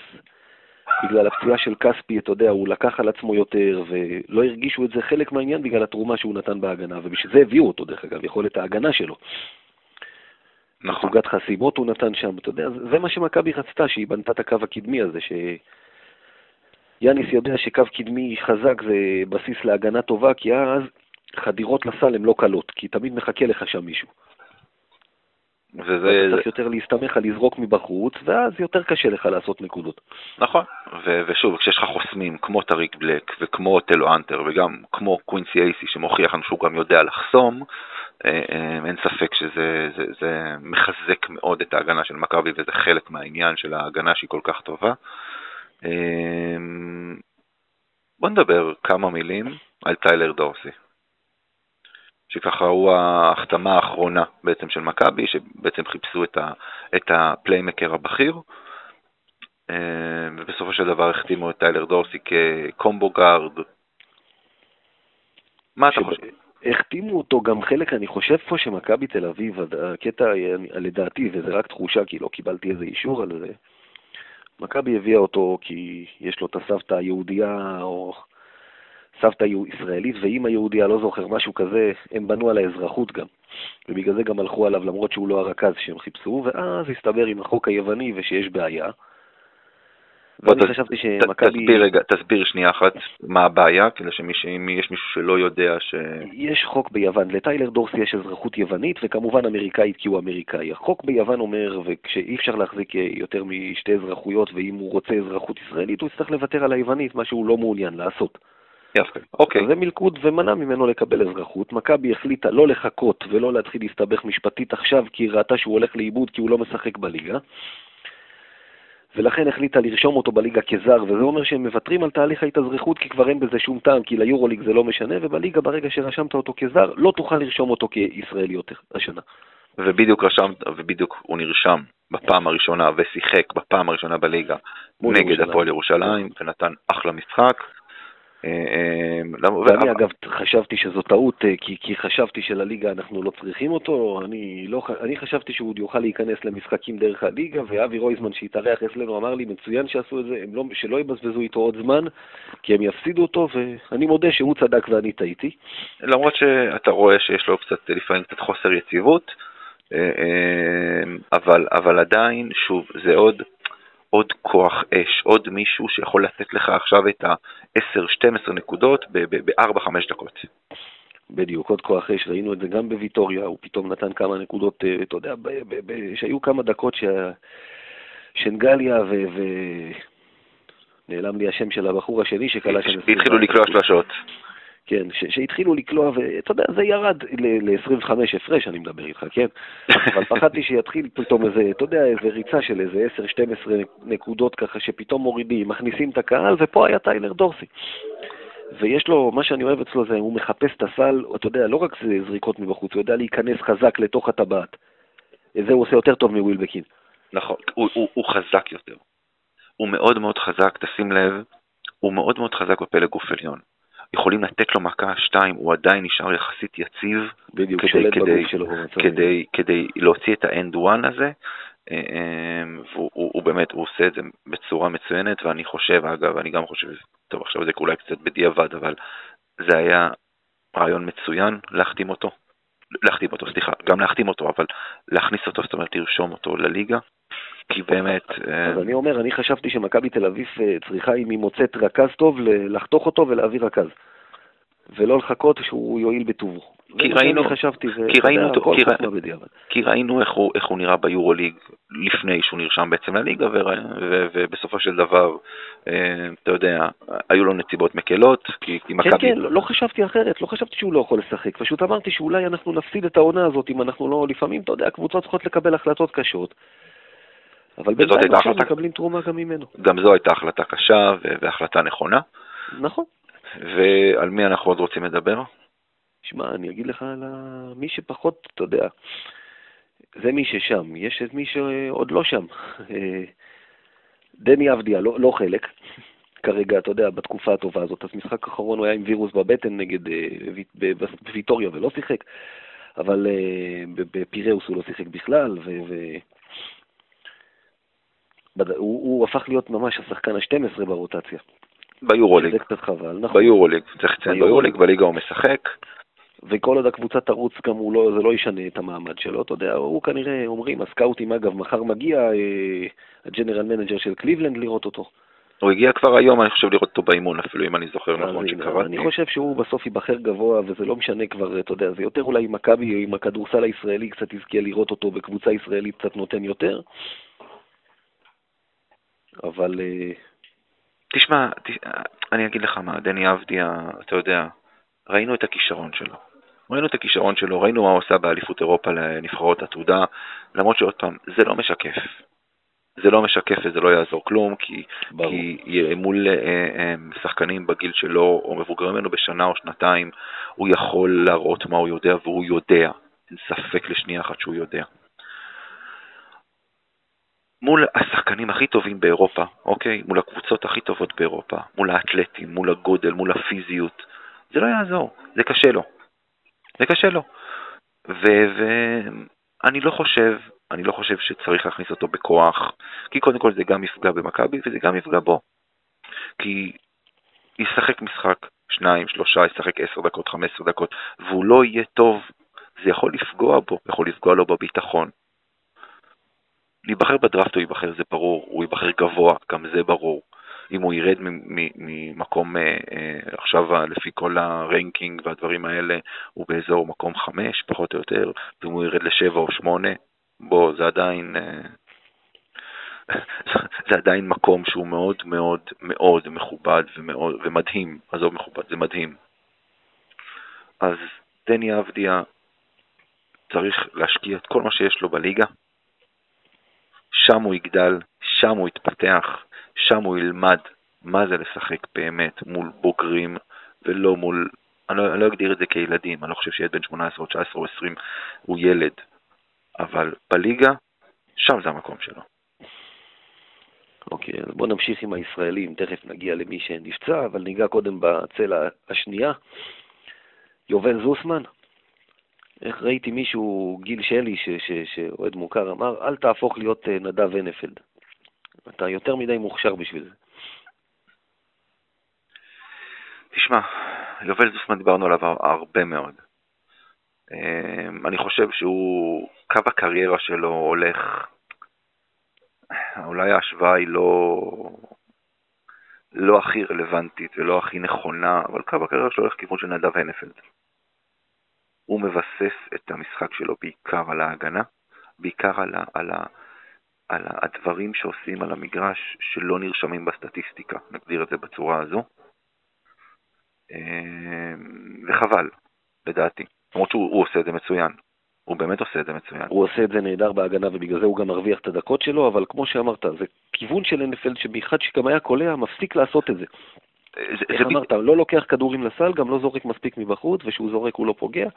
בגלל הפציעה של כספי, אתה יודע, הוא לקח על עצמו יותר, ולא הרגישו את זה חלק מהעניין בגלל התרומה שהוא נתן בהגנה, ובשביל זה הביאו אותו, דרך אגב, יכולת ההגנה שלו. נכון. סוגת חסימות הוא נתן שם, אתה יודע, זה מה שמכבי רצתה, שהיא בנתה את הקו הקדמי הזה, שיאניס יודע שקו קדמי חזק זה בסיס להגנה טובה, כי אז חדירות לסל הן לא קלות, כי תמיד מחכה לך שם מישהו. וזה... צריך יותר להסתמך על לזרוק מבחוץ, ואז יותר קשה לך לעשות נקודות. נכון, ו- ושוב, כשיש לך חוסמים כמו טאריק בלק וכמו אותלו האנטר וגם כמו קווינסי אייסי שמוכיח לנו שהוא גם יודע לחסום, אין ספק שזה זה, זה מחזק מאוד את ההגנה של מכבי וזה חלק מהעניין של ההגנה שהיא כל כך טובה. אה, בוא נדבר כמה מילים על טיילר דורסי. שככה הוא ההחתמה האחרונה בעצם של מכבי, שבעצם חיפשו את, ה, את ה playmaker הבכיר, ובסופו של דבר החתימו את טיילר דורסי כ combo guard. מה אתה חושב? החתימו אותו גם חלק, אני חושב פה שמכבי תל אביב, הקטע לדעתי, וזה רק תחושה כי לא קיבלתי איזה אישור על זה, מכבי הביאה אותו כי יש לו את הסבתא היהודייה או סבתא ישראלית ואימא יהודייה, לא זוכר, משהו כזה, הם בנו על האזרחות גם. ובגלל זה גם הלכו עליו למרות שהוא לא הרכז שהם חיפשו, ואז הסתבר עם החוק היווני ושיש בעיה. ואני חשבתי שמכבי... תסביר רגע, תסביר שנייה אחת מה הבעיה, כדי שאם יש מישהו שלא יודע ש... יש חוק ביוון, לטיילר דורסי יש אזרחות יוונית, וכמובן אמריקאית כי הוא אמריקאי. החוק ביוון אומר, וכשאי אפשר להחזיק יותר משתי אזרחויות, ואם הוא רוצה אזרחות ישראלית, הוא יצטרך לוותר על היוונית, מה שהוא לא מעוניין לעשות. יפה, אוקיי. זה מלכוד ומנע ממנו לקבל אזרחות. מכבי החליטה לא לחכות ולא להתחיל להסתבך משפטית עכשיו, כי היא ראתה שהוא הולך לאיבוד כי הוא לא משחק בליגה. ולכן החליטה לרשום אותו בליגה כזר, וזה אומר שהם מוותרים על תהליך ההתאזרחות כי כבר אין בזה שום טעם, כי ליורוליג זה לא משנה, ובליגה ברגע שרשמת אותו כזר, לא תוכל לרשום אותו כישראלי יותר השנה. ובדיוק רשמת, ובדיוק הוא נרשם בפעם הראשונה ושיחק בפעם הראשונה בליגה נגד הפועל ירושלים, ונתן אחלה משחק. אה, אה, ואני אגב חשבתי שזו טעות, אה, כי, כי חשבתי שלליגה אנחנו לא צריכים אותו, אני, לא, אני חשבתי שהוא עוד יוכל להיכנס למשחקים דרך הליגה, ואבי רויזמן שהתארח אצלנו אמר לי, מצוין שעשו את זה, לא, שלא יבזבזו איתו עוד זמן, כי הם יפסידו אותו, ואני מודה שהוא צדק ואני טעיתי. למרות שאתה רואה שיש לו קצת, לפעמים קצת חוסר יציבות, אבל, אבל עדיין, שוב, זה עוד... עוד כוח אש, עוד מישהו שיכול לתת לך עכשיו את ה-10-12 נקודות ב-4-5 דקות. בדיוק, עוד כוח אש, ראינו את זה גם בוויטוריה, הוא פתאום נתן כמה נקודות, אה, אתה יודע, שהיו כמה דקות ששנגליה ו... ו... נעלם לי השם של הבחור השני שקלע שם... התחילו לקלוע שלושות. כן, שהתחילו לקלוע, ואתה יודע, זה ירד ל-25 הפרש, אני מדבר איתך, כן? אבל פחדתי שיתחיל פתאום איזה, אתה יודע, איזה ריצה של איזה 10-12 נקודות ככה, שפתאום מורידים, מכניסים את הקהל, ופה היה טיילר דורסי. ויש לו, מה שאני אוהב אצלו זה, הוא מחפש את הסל, אתה יודע, לא רק זה זריקות מבחוץ, הוא יודע להיכנס חזק לתוך הטבעת. את זה הוא עושה יותר טוב מווילבקין. נכון, הוא, הוא, הוא חזק יותר. הוא מאוד מאוד חזק, תשים לב, הוא מאוד מאוד חזק בפלג גוף עליון. יכולים לתת לו מכה שתיים, הוא עדיין נשאר יחסית יציב, בדיוק, כדי, כדי, שלו כדי, כדי להוציא את האנד וואן הזה, אמ, והוא הוא, הוא באמת, הוא עושה את זה בצורה מצוינת, ואני חושב, אגב, אני גם חושב, טוב, עכשיו זה אולי קצת בדיעבד, אבל זה היה רעיון מצוין להחתים אותו, להחתים אותו, סליחה, גם להחתים אותו, אבל להכניס אותו, זאת אומרת, לרשום אותו לליגה, כי באמת... אז אני אומר, אני חשבתי שמכבי תל אביב אה, צריכה, אם היא מוצאת רכז טוב, לחתוך אותו ולהביא רכז. ולא לחכות שהוא יועיל בטובו. כי ראינו, חשבתי, כי ראינו, אותו, כי, כי ראינו איך הוא, איך הוא נראה ביורוליג לפני שהוא נרשם בעצם לליגה, ו, ו, ובסופו של דבר, אה, אתה יודע, היו לו נציבות מקלות, כי, כי מכבי... כן, כן, לא, לא חשבתי אחרת, לא חשבתי שהוא לא יכול לשחק, פשוט אמרתי שאולי אנחנו נפסיד את העונה הזאת אם אנחנו לא, לפעמים, אתה יודע, הקבוצות צריכות לקבל החלטות קשות. אבל בינתיים עכשיו מקבלים תרומה גם ממנו. גם זו הייתה החלטה קשה והחלטה נכונה. נכון. ועל מי אנחנו עוד רוצים לדבר? שמע, אני אגיד לך על מי שפחות, אתה יודע, זה מי ששם. יש את מי שעוד לא שם. אה, דני אבדיה, לא, לא חלק. כרגע, אתה יודע, בתקופה הטובה הזאת. אז משחק אחרון הוא היה עם וירוס בבטן נגד אה, ויטוריה ולא שיחק, אבל אה, בפיראוס הוא לא שיחק בכלל, ו... הוא, הוא הפך להיות ממש השחקן ה-12 ברוטציה. ביורוליג. זה קצת חבל, נכון. ביורוליג, צריך לציין ביורוליג, בליגה הוא משחק. וכל עוד הקבוצה תרוץ גם הוא לא, זה לא ישנה את המעמד שלו, אתה יודע, הוא כנראה, אומרים, הסקאוטים אגב, מחר מגיע אה, ה general manager של קליבלנד לראות אותו. הוא הגיע כבר היום, אני חושב, לראות אותו באימון אפילו, אם אני זוכר נכון שקראתי. אני חושב שהוא בסוף ייבחר גבוה, וזה לא משנה כבר, אתה יודע, זה יותר אולי מכבי, עם הכדורסל הישראלי קצת יזכה לראות אותו בקבוצה ישראלית קצת נותן יותר. אבל... אה, תשמע, אני אגיד לך מה, דני אבדיה, אתה יודע, ראינו את הכישרון שלו. ראינו את הכישרון שלו, ראינו מה הוא עושה באליפות אירופה לנבחרות עתודה, למרות שעוד פעם, זה לא משקף. זה לא משקף וזה לא יעזור כלום, כי, כי מול אה, אה, שחקנים בגיל שלו, או מבוגרים ממנו בשנה או שנתיים, הוא יכול להראות מה הוא יודע, והוא יודע. אין ספק לשנייה אחת שהוא יודע. מול השחקנים הכי טובים באירופה, אוקיי? מול הקבוצות הכי טובות באירופה, מול האתלטים, מול הגודל, מול הפיזיות, זה לא יעזור, זה קשה לו. זה קשה לו. ואני לא חושב, אני לא חושב שצריך להכניס אותו בכוח, כי קודם כל זה גם יפגע במכבי וזה גם יפגע בו. כי ישחק משחק, שניים, שלושה, ישחק עשר דקות, חמש עשר דקות, והוא לא יהיה טוב, זה יכול לפגוע בו, יכול לפגוע לו בביטחון. להיבחר בדראפט הוא ייבחר, זה ברור, הוא ייבחר גבוה, גם זה ברור. אם הוא ירד ממקום, אה, אה, עכשיו לפי כל הרנקינג והדברים האלה, הוא באזור מקום חמש, פחות או יותר, ואם הוא ירד לשבע או שמונה, בוא, זה עדיין... אה, זה עדיין מקום שהוא מאוד מאוד מאוד מכובד ומאוד, ומדהים, עזוב מכובד, זה מדהים. אז דני אבדיה צריך להשקיע את כל מה שיש לו בליגה, שם הוא יגדל, שם הוא יתפתח, שם הוא ילמד מה זה לשחק באמת מול בוגרים ולא מול, אני לא, אני לא אגדיר את זה כילדים, אני לא חושב שילד בן 18 או 19 או 20 הוא ילד, אבל בליגה, שם זה המקום שלו. אוקיי, אז בואו נמשיך עם הישראלים, תכף נגיע למי שנפצע, אבל ניגע קודם בצלע השנייה. יובל זוסמן, איך ראיתי מישהו, גיל שלי, שאוהד מוכר, אמר, אל תהפוך להיות אה, נדב הנפלד. אתה יותר מדי מוכשר בשביל זה. תשמע, יובל זוסמן דיברנו עליו הרבה מאוד. אמ, אני חושב שהוא, קו הקריירה שלו הולך, אולי ההשוואה היא לא, לא הכי רלוונטית ולא הכי נכונה, אבל קו הקריירה שלו הולך כיוון של נדב הנפלד. הוא מבסס את המשחק שלו בעיקר על ההגנה, בעיקר על, ה, על, ה, על הדברים שעושים על המגרש שלא נרשמים בסטטיסטיקה, נגדיר את זה בצורה הזו. אמ, וחבל, לדעתי. למרות שהוא עושה את זה מצוין. הוא באמת עושה את זה מצוין. הוא עושה את זה נהדר בהגנה ובגלל זה הוא גם מרוויח את הדקות שלו, אבל כמו שאמרת, זה כיוון של NFL שבאחד שגם היה קולע, מפסיק לעשות את זה. זה איך זה אמרת, ב... לא לוקח כדורים לסל, גם לא זורק מספיק מבחוץ, וכשהוא זורק הוא לא פוגע.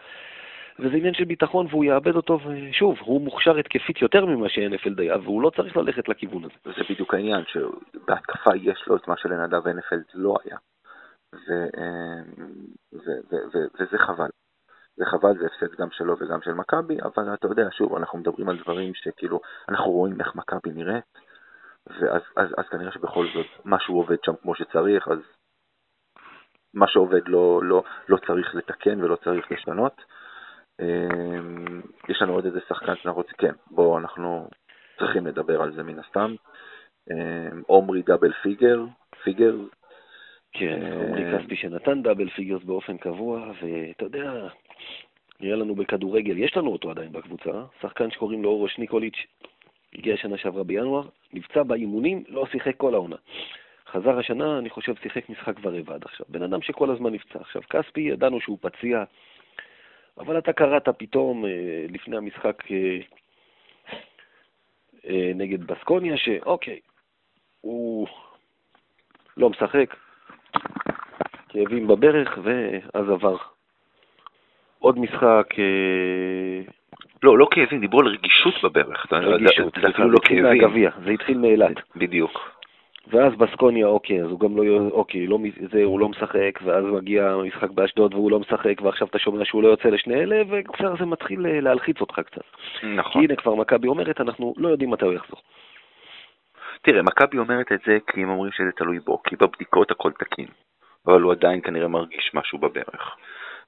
וזה עניין של ביטחון והוא יאבד אותו, ושוב, הוא מוכשר התקפית יותר ממה שאנפלד היה, והוא לא צריך ללכת לכיוון הזה. זה בדיוק העניין, שבהתקפה יש לו את מה שלנדב אנפלד לא היה. ו, ו, ו, ו, וזה חבל. זה חבל, זה הפסד גם שלו וגם של מכבי, אבל אתה יודע, שוב, אנחנו מדברים על דברים שכאילו, אנחנו רואים איך מכבי נראית, ואז אז, אז כנראה שבכל זאת משהו עובד שם כמו שצריך, אז מה שעובד לא, לא, לא צריך לתקן ולא צריך לשנות. אמ, יש לנו עוד איזה שחקן שאנחנו רוצים, כן, בואו, אנחנו צריכים לדבר על זה מן הסתם. אמ, עומרי double figure, figure. כן, עומרי כספי שנתן double figures באופן קבוע, ואתה יודע, יהיה לנו בכדורגל, יש לנו אותו עדיין בקבוצה, שחקן שקוראים לו אורוש ניקוליץ', הגיע שנה שעברה בינואר, נפצע באימונים, לא שיחק כל העונה. חזר השנה, אני חושב, שיחק משחק ורבע עד עכשיו. בן אדם שכל הזמן נפצע. עכשיו, כספי, ידענו שהוא פציע, אבל אתה קראת פתאום, אה, לפני המשחק אה, אה, נגד בסקוניה, שאוקיי, הוא לא משחק, כאבים בברך, ואז עבר עוד משחק. לא, לא כאבים, דיברו על רגישות בברך. רגישות, זה אפילו לא כאבים. זה התחיל מאילת. בדיוק. ואז בסקוניה, אוקיי, אז הוא גם לא, אוקיי, לא, זה, הוא לא משחק, ואז מגיע המשחק באשדוד והוא לא משחק, ועכשיו אתה שומע שהוא לא יוצא לשני אלה, וכבר זה מתחיל אה, להלחיץ אותך קצת. נכון. כי הנה כבר מכבי אומרת, אנחנו לא יודעים מתי הוא יחזור. תראה, מכבי אומרת את זה כי הם אומרים שזה תלוי בו, כי בבדיקות הכל תקין, אבל הוא עדיין כנראה מרגיש משהו בברך.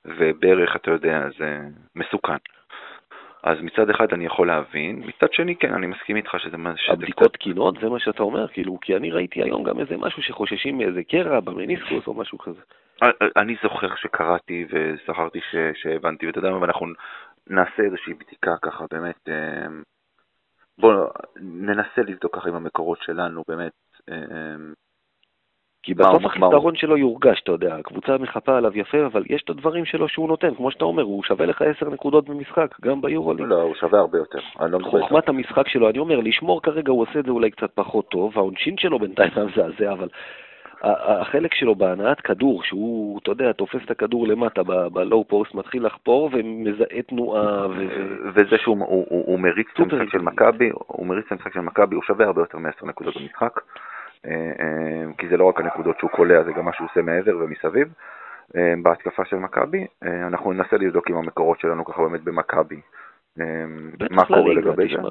וברך, אתה יודע, זה מסוכן. אז מצד אחד אני יכול להבין, מצד שני כן, אני מסכים איתך שזה מה ש... הבדיקות תקינות, זה מה שאתה אומר? כאילו, כי אני ראיתי היום גם איזה משהו שחוששים מאיזה קרע במניסקוס או משהו כזה. אה, אה, אני זוכר שקראתי וזכרתי ש... שהבנתי, ואתה יודע מה, ואנחנו נעשה איזושהי בדיקה ככה, באמת, אה, בואו ננסה לבדוק ככה עם המקורות שלנו, באמת, כי בסוף החיסרון שלו יורגש, אתה יודע, הקבוצה מחפה עליו יפה, אבל יש את הדברים שלו שהוא נותן, כמו שאתה אומר, הוא שווה לך עשר נקודות במשחק, גם ביורוליג. לא, הוא שווה הרבה יותר. לא חוכמת המשחק שלו, אני אומר, לשמור כרגע הוא עושה את זה אולי קצת פחות טוב, העונשין שלו בינתיים מזעזע, אבל החלק שלו בהנעת כדור, שהוא, אתה יודע, תופס את הכדור למטה בלואו פוסט, מתחיל לחפור ומזהה תנועה. וזה שהוא מריץ את המשחק של מכבי, הוא מריץ את המשחק של מכבי, הוא שווה הרבה יותר מעשר נקודות במשחק. אה, אה, כי זה לא רק הנקודות שהוא קולע, זה גם מה שהוא עושה מעבר ומסביב. אה, בהתקפה של מכבי, אנחנו ננסה לבדוק עם המקורות שלנו ככה באמת במכבי. מה קורה לגבי זה?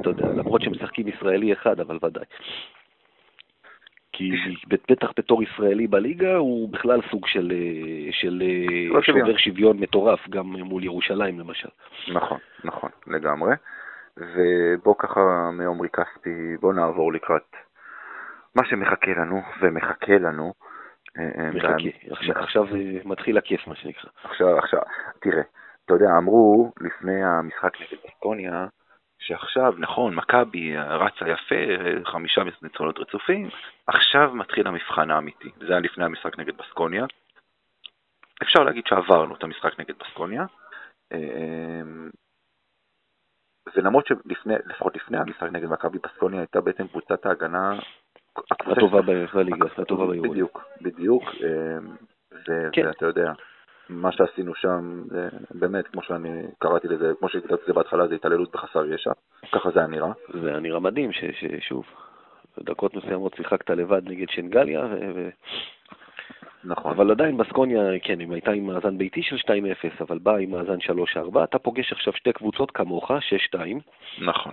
אתה יודע, למרות שמשחקים ישראלי אחד, אבל ודאי. כי בטח בתור ישראלי בליגה הוא בכלל סוג של, של לא שובר שוויון מטורף, גם מול ירושלים למשל. נכון, נכון, לגמרי. ובוא ככה מעומרי כספי, בוא נעבור לקראת מה שמחכה לנו, ומחכה לנו... אה, אה, מחכה, עכשיו זה מתחיל הכיף, מה שנקרא. עכשיו, עכשיו, תראה, אתה יודע, אמרו לפני המשחק נגד בסקוניה, שעכשיו, נכון, מכבי רצה יפה, חמישה ניצחונות רצופים, עכשיו מתחיל המבחן האמיתי. זה היה לפני המשחק נגד בסקוניה. אפשר להגיד שעברנו את המשחק נגד בסקוניה, אה, ולמרות שלפחות לפני המשחק נגד מכבי בסקוניה הייתה בעצם קבוצת ההגנה הטובה בליגה, הטובה ביורו. בדיוק, בדיוק, אה, כן. ואתה יודע, מה שעשינו שם, באמת, כמו שאני קראתי לזה, כמו שהגדרתי את זה בהתחלה, זה התעללות בחסר ישע, ככה זה היה נראה. זה היה נראה מדהים, ששוב, בדקות מסוימות שיחקת לבד נגד שנגליה, ו... נכון. אבל עדיין בסקוניה, כן, אם הייתה עם מאזן ביתי של 2-0, אבל באה עם מאזן 3-4, אתה פוגש עכשיו שתי קבוצות כמוך, 6-2. נכון.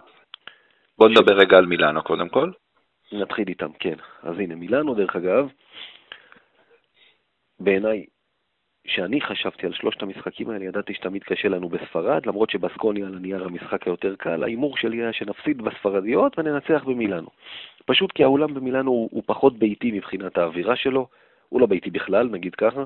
בוא נדבר רגע על מילאנו קודם כל. נתחיל איתם, כן. אז הנה, מילאנו, דרך אגב, בעיניי, כשאני חשבתי על שלושת המשחקים האלה, ידעתי שתמיד קשה לנו בספרד, למרות שבסקוניה על הנייר המשחק היותר קל, ההימור שלי היה שנפסיד בספרדיות וננצח במילאנו. פשוט כי האולם במילאנו הוא, הוא פחות ביתי מבחינת האווירה שלו, הוא לא ביתי בכלל, נגיד ככה.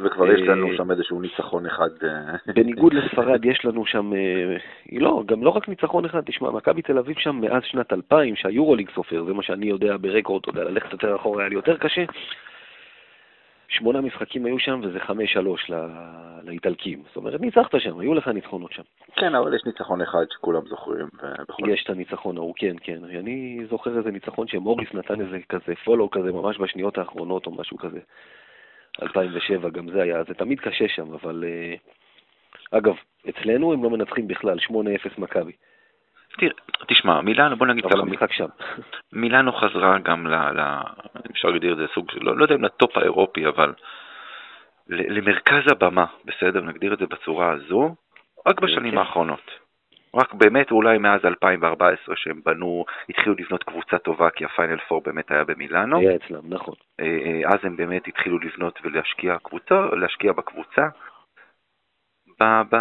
וכבר יש לנו אה, שם איזשהו ניצחון אחד. אה, בניגוד לספרד, יש לנו שם, אה, לא, גם לא רק ניצחון אחד, תשמע, מכבי תל אביב שם מאז שנת 2000, שהיורוליג סופר, זה מה שאני יודע ברקורד, אתה יודע, ללכת יותר אחורה היה לי יותר קשה. שמונה משחקים היו שם, וזה חמש שלוש לאיטלקים. זאת אומרת, ניצחת שם, היו לך ניצחונות שם. כן, אבל יש ניצחון אחד שכולם זוכרים. יש את הניצחון ההוא, כן, כן. אני זוכר איזה ניצחון שמוריס נתן איזה כזה פולו כזה ממש בשניות האחרונות או משהו כזה. 2007, גם זה היה, זה תמיד קשה שם, אבל... אה, אגב, אצלנו הם לא מנצחים בכלל, 8-0 מכבי. תשמע, מילאנו, בוא נגיד ככה, המשחק שם. מילאנו חזרה גם ל... ל אפשר להגדיר את זה סוג לא, לא יודע אם לטופ האירופי, אבל למרכז הבמה, בסדר? נגדיר את זה בצורה הזו, רק בשנים כן. האחרונות. רק באמת אולי מאז 2014 שהם בנו, התחילו לבנות קבוצה טובה, כי הפיינל פור באמת היה במילאנו. היה אצלם, נכון. אה, אה, אז הם באמת התחילו לבנות ולהשקיע קבוצה, להשקיע בקבוצה. ב, ב...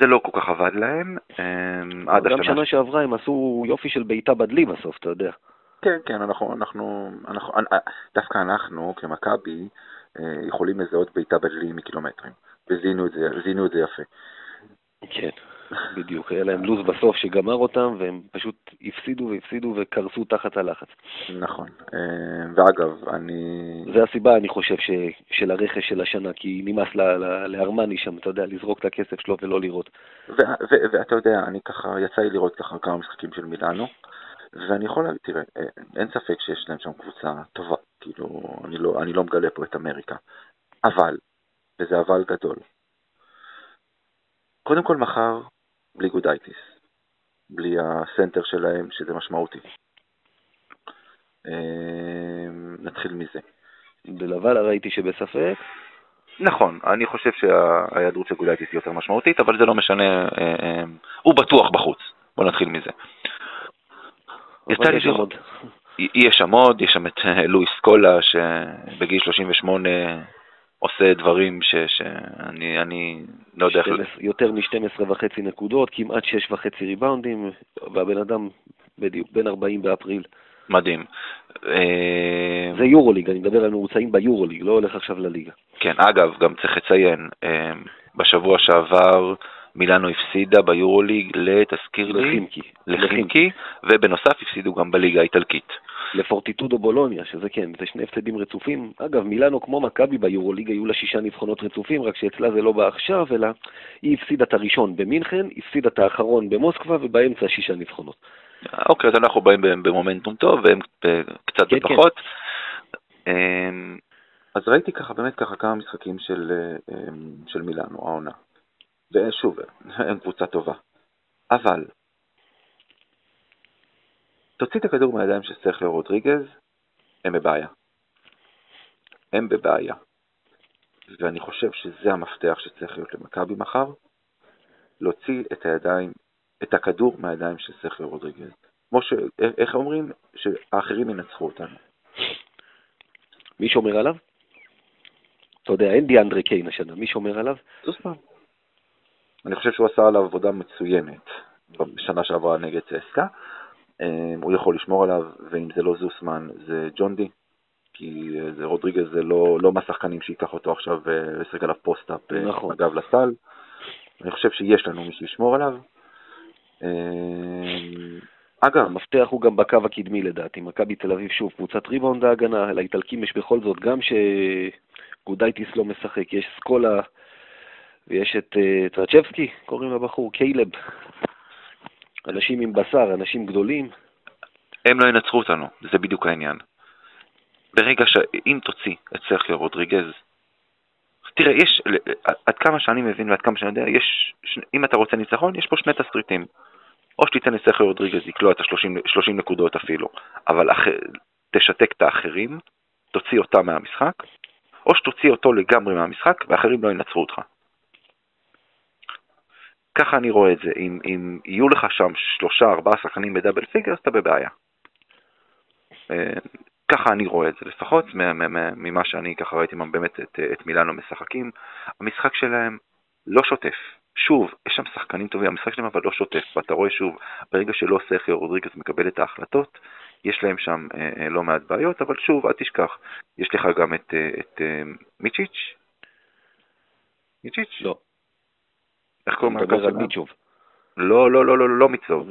זה לא כל כך עבד להם. אה, עד גם השנה... שנה שעברה הם עשו יופי של בעיטה בדלי בסוף, אתה יודע. כן, כן, אנחנו, אנחנו, אנחנו דווקא אנחנו כמכבי יכולים לזהות בעיטה בדלי מקילומטרים. וזיהינו את זה, את זה יפה. כן, בדיוק. היה להם לו"ז בסוף שגמר אותם, והם פשוט הפסידו והפסידו וקרסו תחת הלחץ. נכון. אה, ואגב, אני... זה הסיבה, אני חושב, ש, של הרכש של השנה, כי נמאס לארמני שם, אתה יודע, לזרוק את הכסף שלו ולא לראות. ואתה יודע, אני ככה, יצא לי לראות ככה כמה משחקים של מילאנו, ואני יכול להגיד, תראה, אה, אין ספק שיש להם שם קבוצה טובה, כאילו, אני לא, אני לא מגלה פה את אמריקה, אבל, וזה אבל גדול, קודם כל מחר בלי גודייטיס, בלי הסנטר שלהם, שזה משמעותי. אה, נתחיל מזה. בלבלה ראיתי שבספק. נכון, אני חושב שההיעדרות של גודייטיס היא יותר משמעותית, אבל זה לא משנה, אה, הוא בטוח בחוץ. בוא נתחיל מזה. יצא לי עוד. יש שם עוד, יש שם את אה, לואיס סקולה, שבגיל 38 עושה דברים שאני אני לא יודע איך... יותר מ-12 וחצי נקודות, כמעט 6 וחצי ריבאונדים, והבן אדם בדיוק, בן 40 באפריל. מדהים. אה, זה יורוליג, אני מדבר על ממוצעים ביורוליג, לא הולך עכשיו לליגה. כן, אגב, גם צריך לציין, אה, בשבוע שעבר מילאנו הפסידה ביורוליג לתזכיר לי, לחימקי. לחימקי, ובנוסף הפסידו גם בליגה האיטלקית. לפורטיטודו בולוניה, שזה כן, זה שני הפסדים רצופים. אגב, מילאנו כמו מכבי ביורוליג, היו לה שישה ניצחונות רצופים, רק שאצלה זה לא בא עכשיו, אלא היא הפסידה את הראשון במינכן, הפסידה את האחרון במוסקבה, ובאמצע שישה ניצחונות. אוקיי, אז אנחנו באים במומנטום טוב, והם קצת כן, פחות. כן. אז ראיתי ככה, באמת ככה, כמה משחקים של, אמ, של מילאנו, העונה. ושוב, הם קבוצה טובה. אבל, תוציא את הכדור מהידיים של סרחיו רודריגז, הם בבעיה. הם בבעיה. ואני חושב שזה המפתח שצריך להיות למכבי מחר, להוציא את הידיים, את הכדור מהידיים של סרחיו רודריגז. כמו ש... איך אומרים? שהאחרים ינצחו אותנו. מי שומר עליו? אתה יודע, אין דיאנדרי קיין השנה, מי שומר עליו? זוסמן. אני חושב שהוא עשה עליו עבודה מצוינת בשנה שעברה נגד צסקה. אמ, הוא יכול לשמור עליו, ואם זה לא זוסמן זה ג'ון די, כי אה, זה רודריגז זה לא, לא מהשחקנים שייקח אותו עכשיו וישחק אה, עליו פוסט-אפ אה, נכון. אגב לסל. אני חושב שיש לנו מי שישמור עליו. אגב, המפתח הוא גם בקו הקדמי לדעתי. מכבי תל אביב, שוב, קבוצת ריבאונד ההגנה, לאיטלקים יש בכל זאת, גם שגודייטיס לא משחק, יש סקולה ויש את טרצ'בסקי, קוראים לבחור, קיילב. אנשים עם בשר, אנשים גדולים. הם לא ינצחו אותנו, זה בדיוק העניין. ברגע שאם תוציא את סרחיו רודריגז, תראה, יש, עד כמה שאני מבין ועד כמה שאני יודע, יש, אם אתה רוצה ניצחון, יש פה שני תסריטים. או שתיתן לסרחיו רודריגז לקלוע את ה-30 נקודות אפילו, אבל אח, תשתק את האחרים, תוציא אותם מהמשחק, או שתוציא אותו לגמרי מהמשחק ואחרים לא ינצחו אותך. ככה אני רואה את זה. אם, אם יהיו לך שם שלושה, ארבעה שחקנים בדאבל פיגר, אז אתה בבעיה. אה, ככה אני רואה את זה, לפחות ממה שאני ככה ראיתי באמת את, את מילאנו משחקים. המשחק שלהם לא שוטף. שוב, יש שם שחקנים טובים, המשחק שלהם אבל לא שוטף, ואתה רואה שוב, ברגע שלא סרחיו רודריגז מקבל את ההחלטות, יש להם שם אה, אה, לא מעט בעיות, אבל שוב, אל תשכח, יש לך גם את, אה, את אה, מיצ'יץ'? מיצ'יץ'? לא. איך קוראים לרכז שלהם? מיצ'וב. לא, לא, לא, לא, לא מיצוב.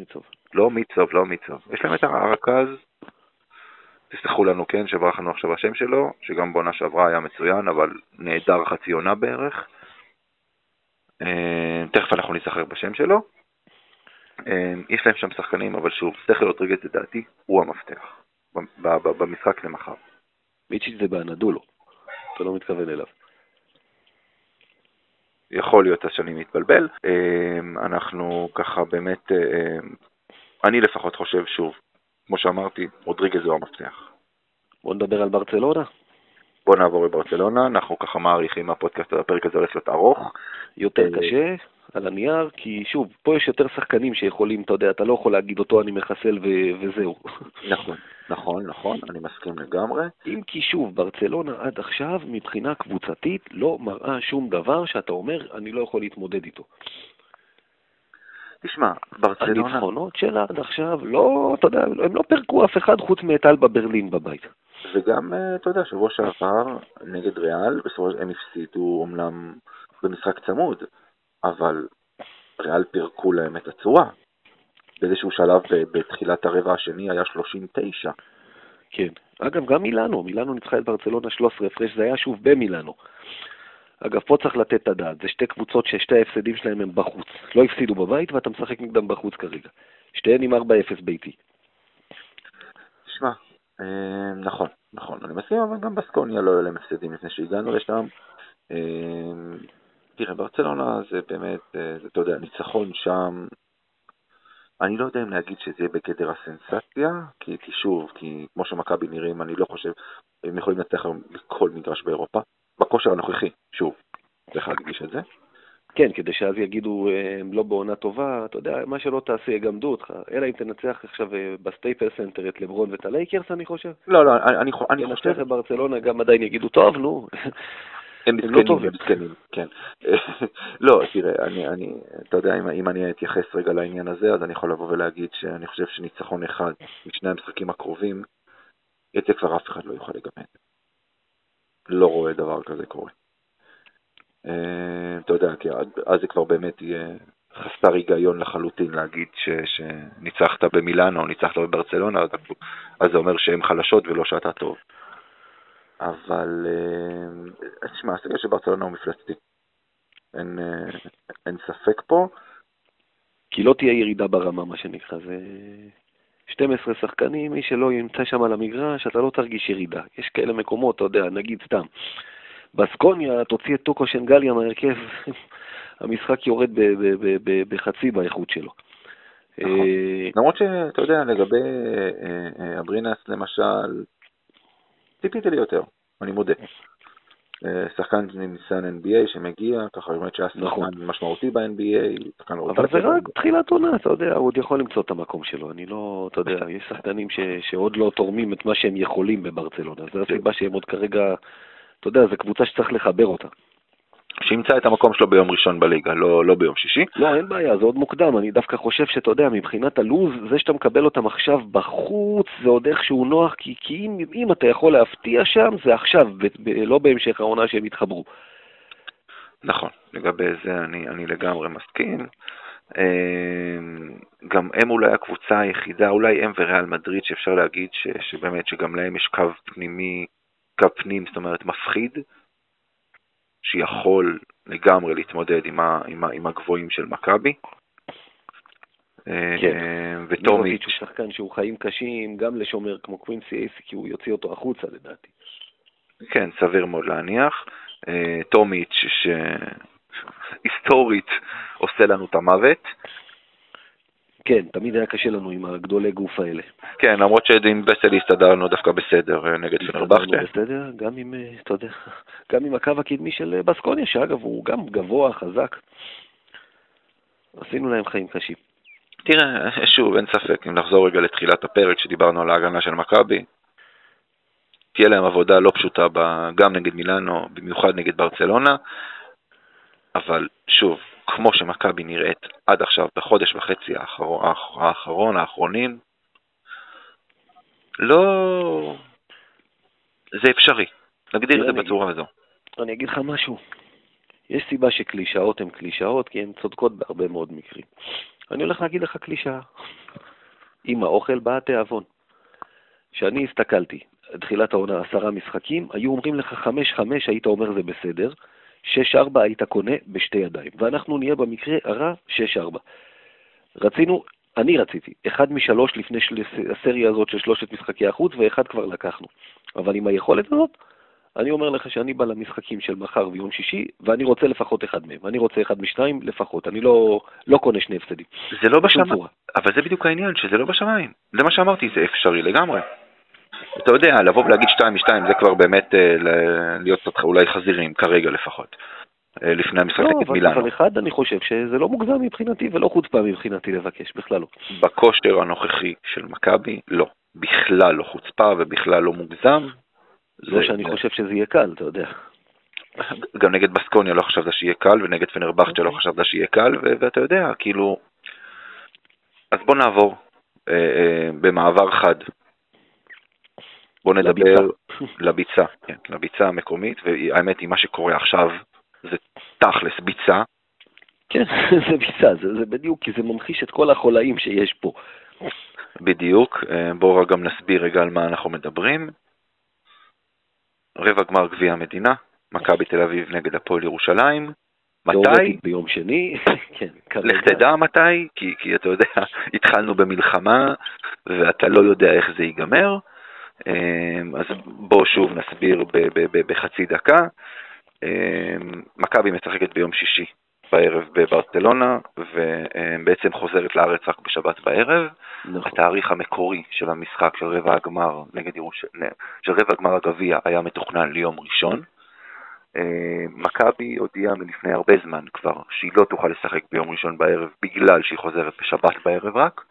לא מיצוב, לא מיצוב. יש להם את הרכז, תסלחו לנו, כן, שברח לנו עכשיו השם שלו, שגם בעונה שעברה היה מצוין, אבל נעדר חצי עונה בערך. אה, תכף אנחנו נזכר בשם שלו. אה, יש להם שם שחקנים, אבל שוב, סטכר רודריגז לדעתי הוא המפתח במשחק למחר. מיצ'יץ' זה באנדולו, אתה לא מתכוון אליו. יכול להיות שאני מתבלבל. אמ, אנחנו ככה באמת, אמ, אני לפחות חושב שוב, כמו שאמרתי, רודריגז הוא המפתח. בוא נדבר על ברצלונה. בוא נעבור לברצלונה, אנחנו ככה מעריכים הפודקאסט, הפרק הזה הולך להיות ארוך. יותר אה, קשה, על הנייר, כי שוב, פה יש יותר שחקנים שיכולים, אתה יודע, אתה לא יכול להגיד אותו אני מחסל ו- וזהו. נכון, נכון, נכון, אני מסכים לגמרי. אם כי שוב, ברצלונה עד עכשיו, מבחינה קבוצתית, לא מראה שום דבר שאתה אומר, אני לא יכול להתמודד איתו. תשמע, ברצלונה... הניצחונות שלה עד עכשיו, לא, אתה יודע, הם לא פירקו אף אחד חוץ מאת אלבה ברלין בבית. וגם, אה, אתה יודע, שבוע שעבר נגד ריאל, בסופו של הם הפסידו אומנם במשחק צמוד, אבל ריאל פירקו להם את הצורה. באיזשהו שלב בתחילת הרבע השני היה 39. כן. אגב, גם מילאנו, מילאנו ניצחה את ברצלונה 13 הפרש, זה היה שוב במילאנו. אגב, פה צריך לתת את הדעת, זה שתי קבוצות ששתי ההפסדים שלהם הם בחוץ. לא הפסידו בבית ואתה משחק נגדם בחוץ כרגע. שתיהן עם 4-0 ביתי. תשמע, אה, נכון, נכון, אני מסכים, אבל גם בסקוניה לא היו להם הפסדים לפני שהגענו לשם. אה, תראה, ברצלונה זה באמת, אה, אתה יודע, ניצחון שם, אני לא יודע אם להגיד שזה יהיה בגדר הסנסציה, כי, כי שוב, כי כמו שמכבי נראים, אני לא חושב, הם יכולים לנצח היום בכל מגרש באירופה, בכושר הנוכחי, שוב, צריך להדגיש את זה. כן, כדי שאז יגידו, הם לא בעונה טובה, אתה יודע, מה שלא תעשה יגמדו אותך, אלא אם תנצח עכשיו אה, בסטייפלס סנטר את לברון ואת הלייקרס, אני חושב. לא, לא, אני, אני, אני חושב... תנצח את ברצלונה, גם עדיין יגידו, טוב, נו. הם לא טובים. הם מסכנים, כן. לא, תראה, אני, אני, אתה יודע, אם, אם אני אתייחס רגע לעניין הזה, אז אני יכול לבוא ולהגיד שאני חושב שניצחון אחד משני המשחקים הקרובים, את זה כבר אף אחד לא יוכל לגמד. לא רואה דבר כזה קורה. אה, אתה יודע, כי אז זה כבר באמת יהיה חסר היגיון לחלוטין להגיד ש, שניצחת במילאנו או ניצחת בברצלונה, אז זה אומר שהן חלשות ולא שאתה טוב. אבל, אה, תשמע, הסגל של ברצלונה הוא מפלצתי. אין, אה, אין ספק פה. כי לא תהיה ירידה ברמה, מה שנקרא. זה 12 שחקנים, מי שלא ימצא שם על המגרש, אתה לא תרגיש ירידה. יש כאלה מקומות, אתה יודע, נגיד סתם, בסקוניה, תוציא את טוקו שנגליה מהרכב, המשחק יורד בחצי באיכות שלו. נכון. אה, למרות שאתה יודע, לגבי אברינס למשל, ציפיתי לי יותר, אני מודה. אה, שחקן ניסיון NBA שמגיע, ככה באמת שהיה נכון. שחקן משמעותי ב-NBA, שחקן אבל זה רק תחילת עונה, אתה יודע, הוא עוד יכול למצוא את המקום שלו, אני לא, אתה יודע, יש שחקנים שעוד לא תורמים את מה שהם יכולים בברצלונה, זו הסיבה שהם עוד כרגע, אתה יודע, זו קבוצה שצריך לחבר אותה. שימצא את המקום שלו ביום ראשון בליגה, לא, לא ביום שישי. לא, אין בעיה, זה עוד מוקדם. אני דווקא חושב שאתה יודע, מבחינת הלו"ז, זה שאתה מקבל אותם עכשיו בחוץ, זה עוד איכשהו נוח, כי, כי אם, אם אתה יכול להפתיע שם, זה עכשיו, ב, ב, לא בהמשך העונה שהם יתחברו. נכון, לגבי זה אני, אני לגמרי מסכים. אמ, גם הם אולי הקבוצה היחידה, אולי הם וריאל מדריד, שאפשר להגיד ש, שבאמת, שגם להם יש קו פנימי, קו פנים, זאת אומרת מפחיד. שיכול לגמרי להתמודד עם, ה, עם, ה, עם הגבוהים של מכבי. אה, כן, וטומיץ' הוא שחקן שהוא חיים קשים, גם לשומר כמו קווינסי אייסי, כי הוא יוציא אותו החוצה לדעתי. כן, סביר מאוד להניח. אה, טומיץ', שהיסטורית עושה לנו את המוות. כן, תמיד היה קשה לנו עם הגדולי גוף האלה. כן, למרות שעם בסל הסתדרנו דווקא בסדר אה, נגד פנרבכטה. בסדר, גם עם, אה, אתה יודע, גם עם הקו הקדמי של אה, בסקוניה, שאגב הוא גם גבוה, חזק. עשינו להם חיים קשים. תראה, שוב, אין ספק, אם נחזור רגע לתחילת הפרק שדיברנו על ההגנה של מכבי, תהיה להם עבודה לא פשוטה גם נגד מילאנו, במיוחד נגד ברצלונה, אבל שוב, כמו שמכבי נראית עד עכשיו, בחודש וחצי האחרון, האחרון האחרונים, לא... זה אפשרי, נגדיר את זה בצורה הזו. אני אגיד לך משהו, יש סיבה שקלישאות הן קלישאות, כי הן צודקות בהרבה מאוד מקרים. אני הולך להגיד לך קלישאה. עם האוכל בא התיאבון. כשאני הסתכלתי, תחילת העונה עשרה משחקים, היו אומרים לך חמש חמש, היית אומר זה בסדר, 6-4 היית קונה בשתי ידיים, ואנחנו נהיה במקרה הרע 6-4. רצינו, אני רציתי, אחד משלוש לפני של... הסריה הזאת של שלושת משחקי החוץ, ואחד כבר לקחנו. אבל עם היכולת הזאת, אני אומר לך שאני בא למשחקים של מחר ויום שישי, ואני רוצה לפחות אחד מהם. אני רוצה אחד משניים לפחות, אני לא, לא קונה שני הפסדים. זה לא בשמיים, אבל זה בדיוק העניין, שזה לא בשמיים. זה מה שאמרתי, זה אפשרי לגמרי. אתה יודע, לבוא ולהגיד שתיים משתיים זה כבר באמת אה, להיות קצת אולי חזירים, כרגע לפחות, אה, לפני המשחק נגד לא, מילאנו. אבל אחד אני חושב שזה לא מוגזם מבחינתי ולא חוצפה מבחינתי לבקש, בכלל לא. בכושר הנוכחי של מכבי, לא. בכלל לא חוצפה ובכלל לא מוגזם. לא שאני חושב שזה יהיה קל, אתה יודע. גם נגד בסקוניה לא חשבת שיהיה קל, ונגד פנרבכצ'ה לא אוקיי. חשבת שיהיה קל, ואתה יודע, כאילו... אז בוא נעבור אה, אה, במעבר חד בואו נדבר לביצה, כן, לביצה המקומית, והאמת היא, מה שקורה עכשיו זה תכלס ביצה. כן, זה ביצה, זה, זה בדיוק, כי זה ממחיש את כל החולאים שיש פה. בדיוק, אה, בואו גם נסביר רגע על מה אנחנו מדברים. רבע גמר גביע המדינה, מכבי תל אביב נגד הפועל ירושלים. מתי? ביום שני, כן. לך תדע מתי, כי, כי אתה יודע, התחלנו במלחמה ואתה לא יודע איך זה ייגמר. אמ, אז בואו שוב נסביר בחצי דקה. אמ, מכבי משחקת ביום שישי בערב בברצלונה, ובעצם חוזרת לארץ רק בשבת בערב. נכון. התאריך המקורי של המשחק של רבע הגמר נגד ירושלים, של רבע הגמר הגביע היה מתוכנן ליום ראשון. אמ, מכבי הודיעה מלפני הרבה זמן כבר שהיא לא תוכל לשחק ביום ראשון בערב בגלל שהיא חוזרת בשבת בערב רק.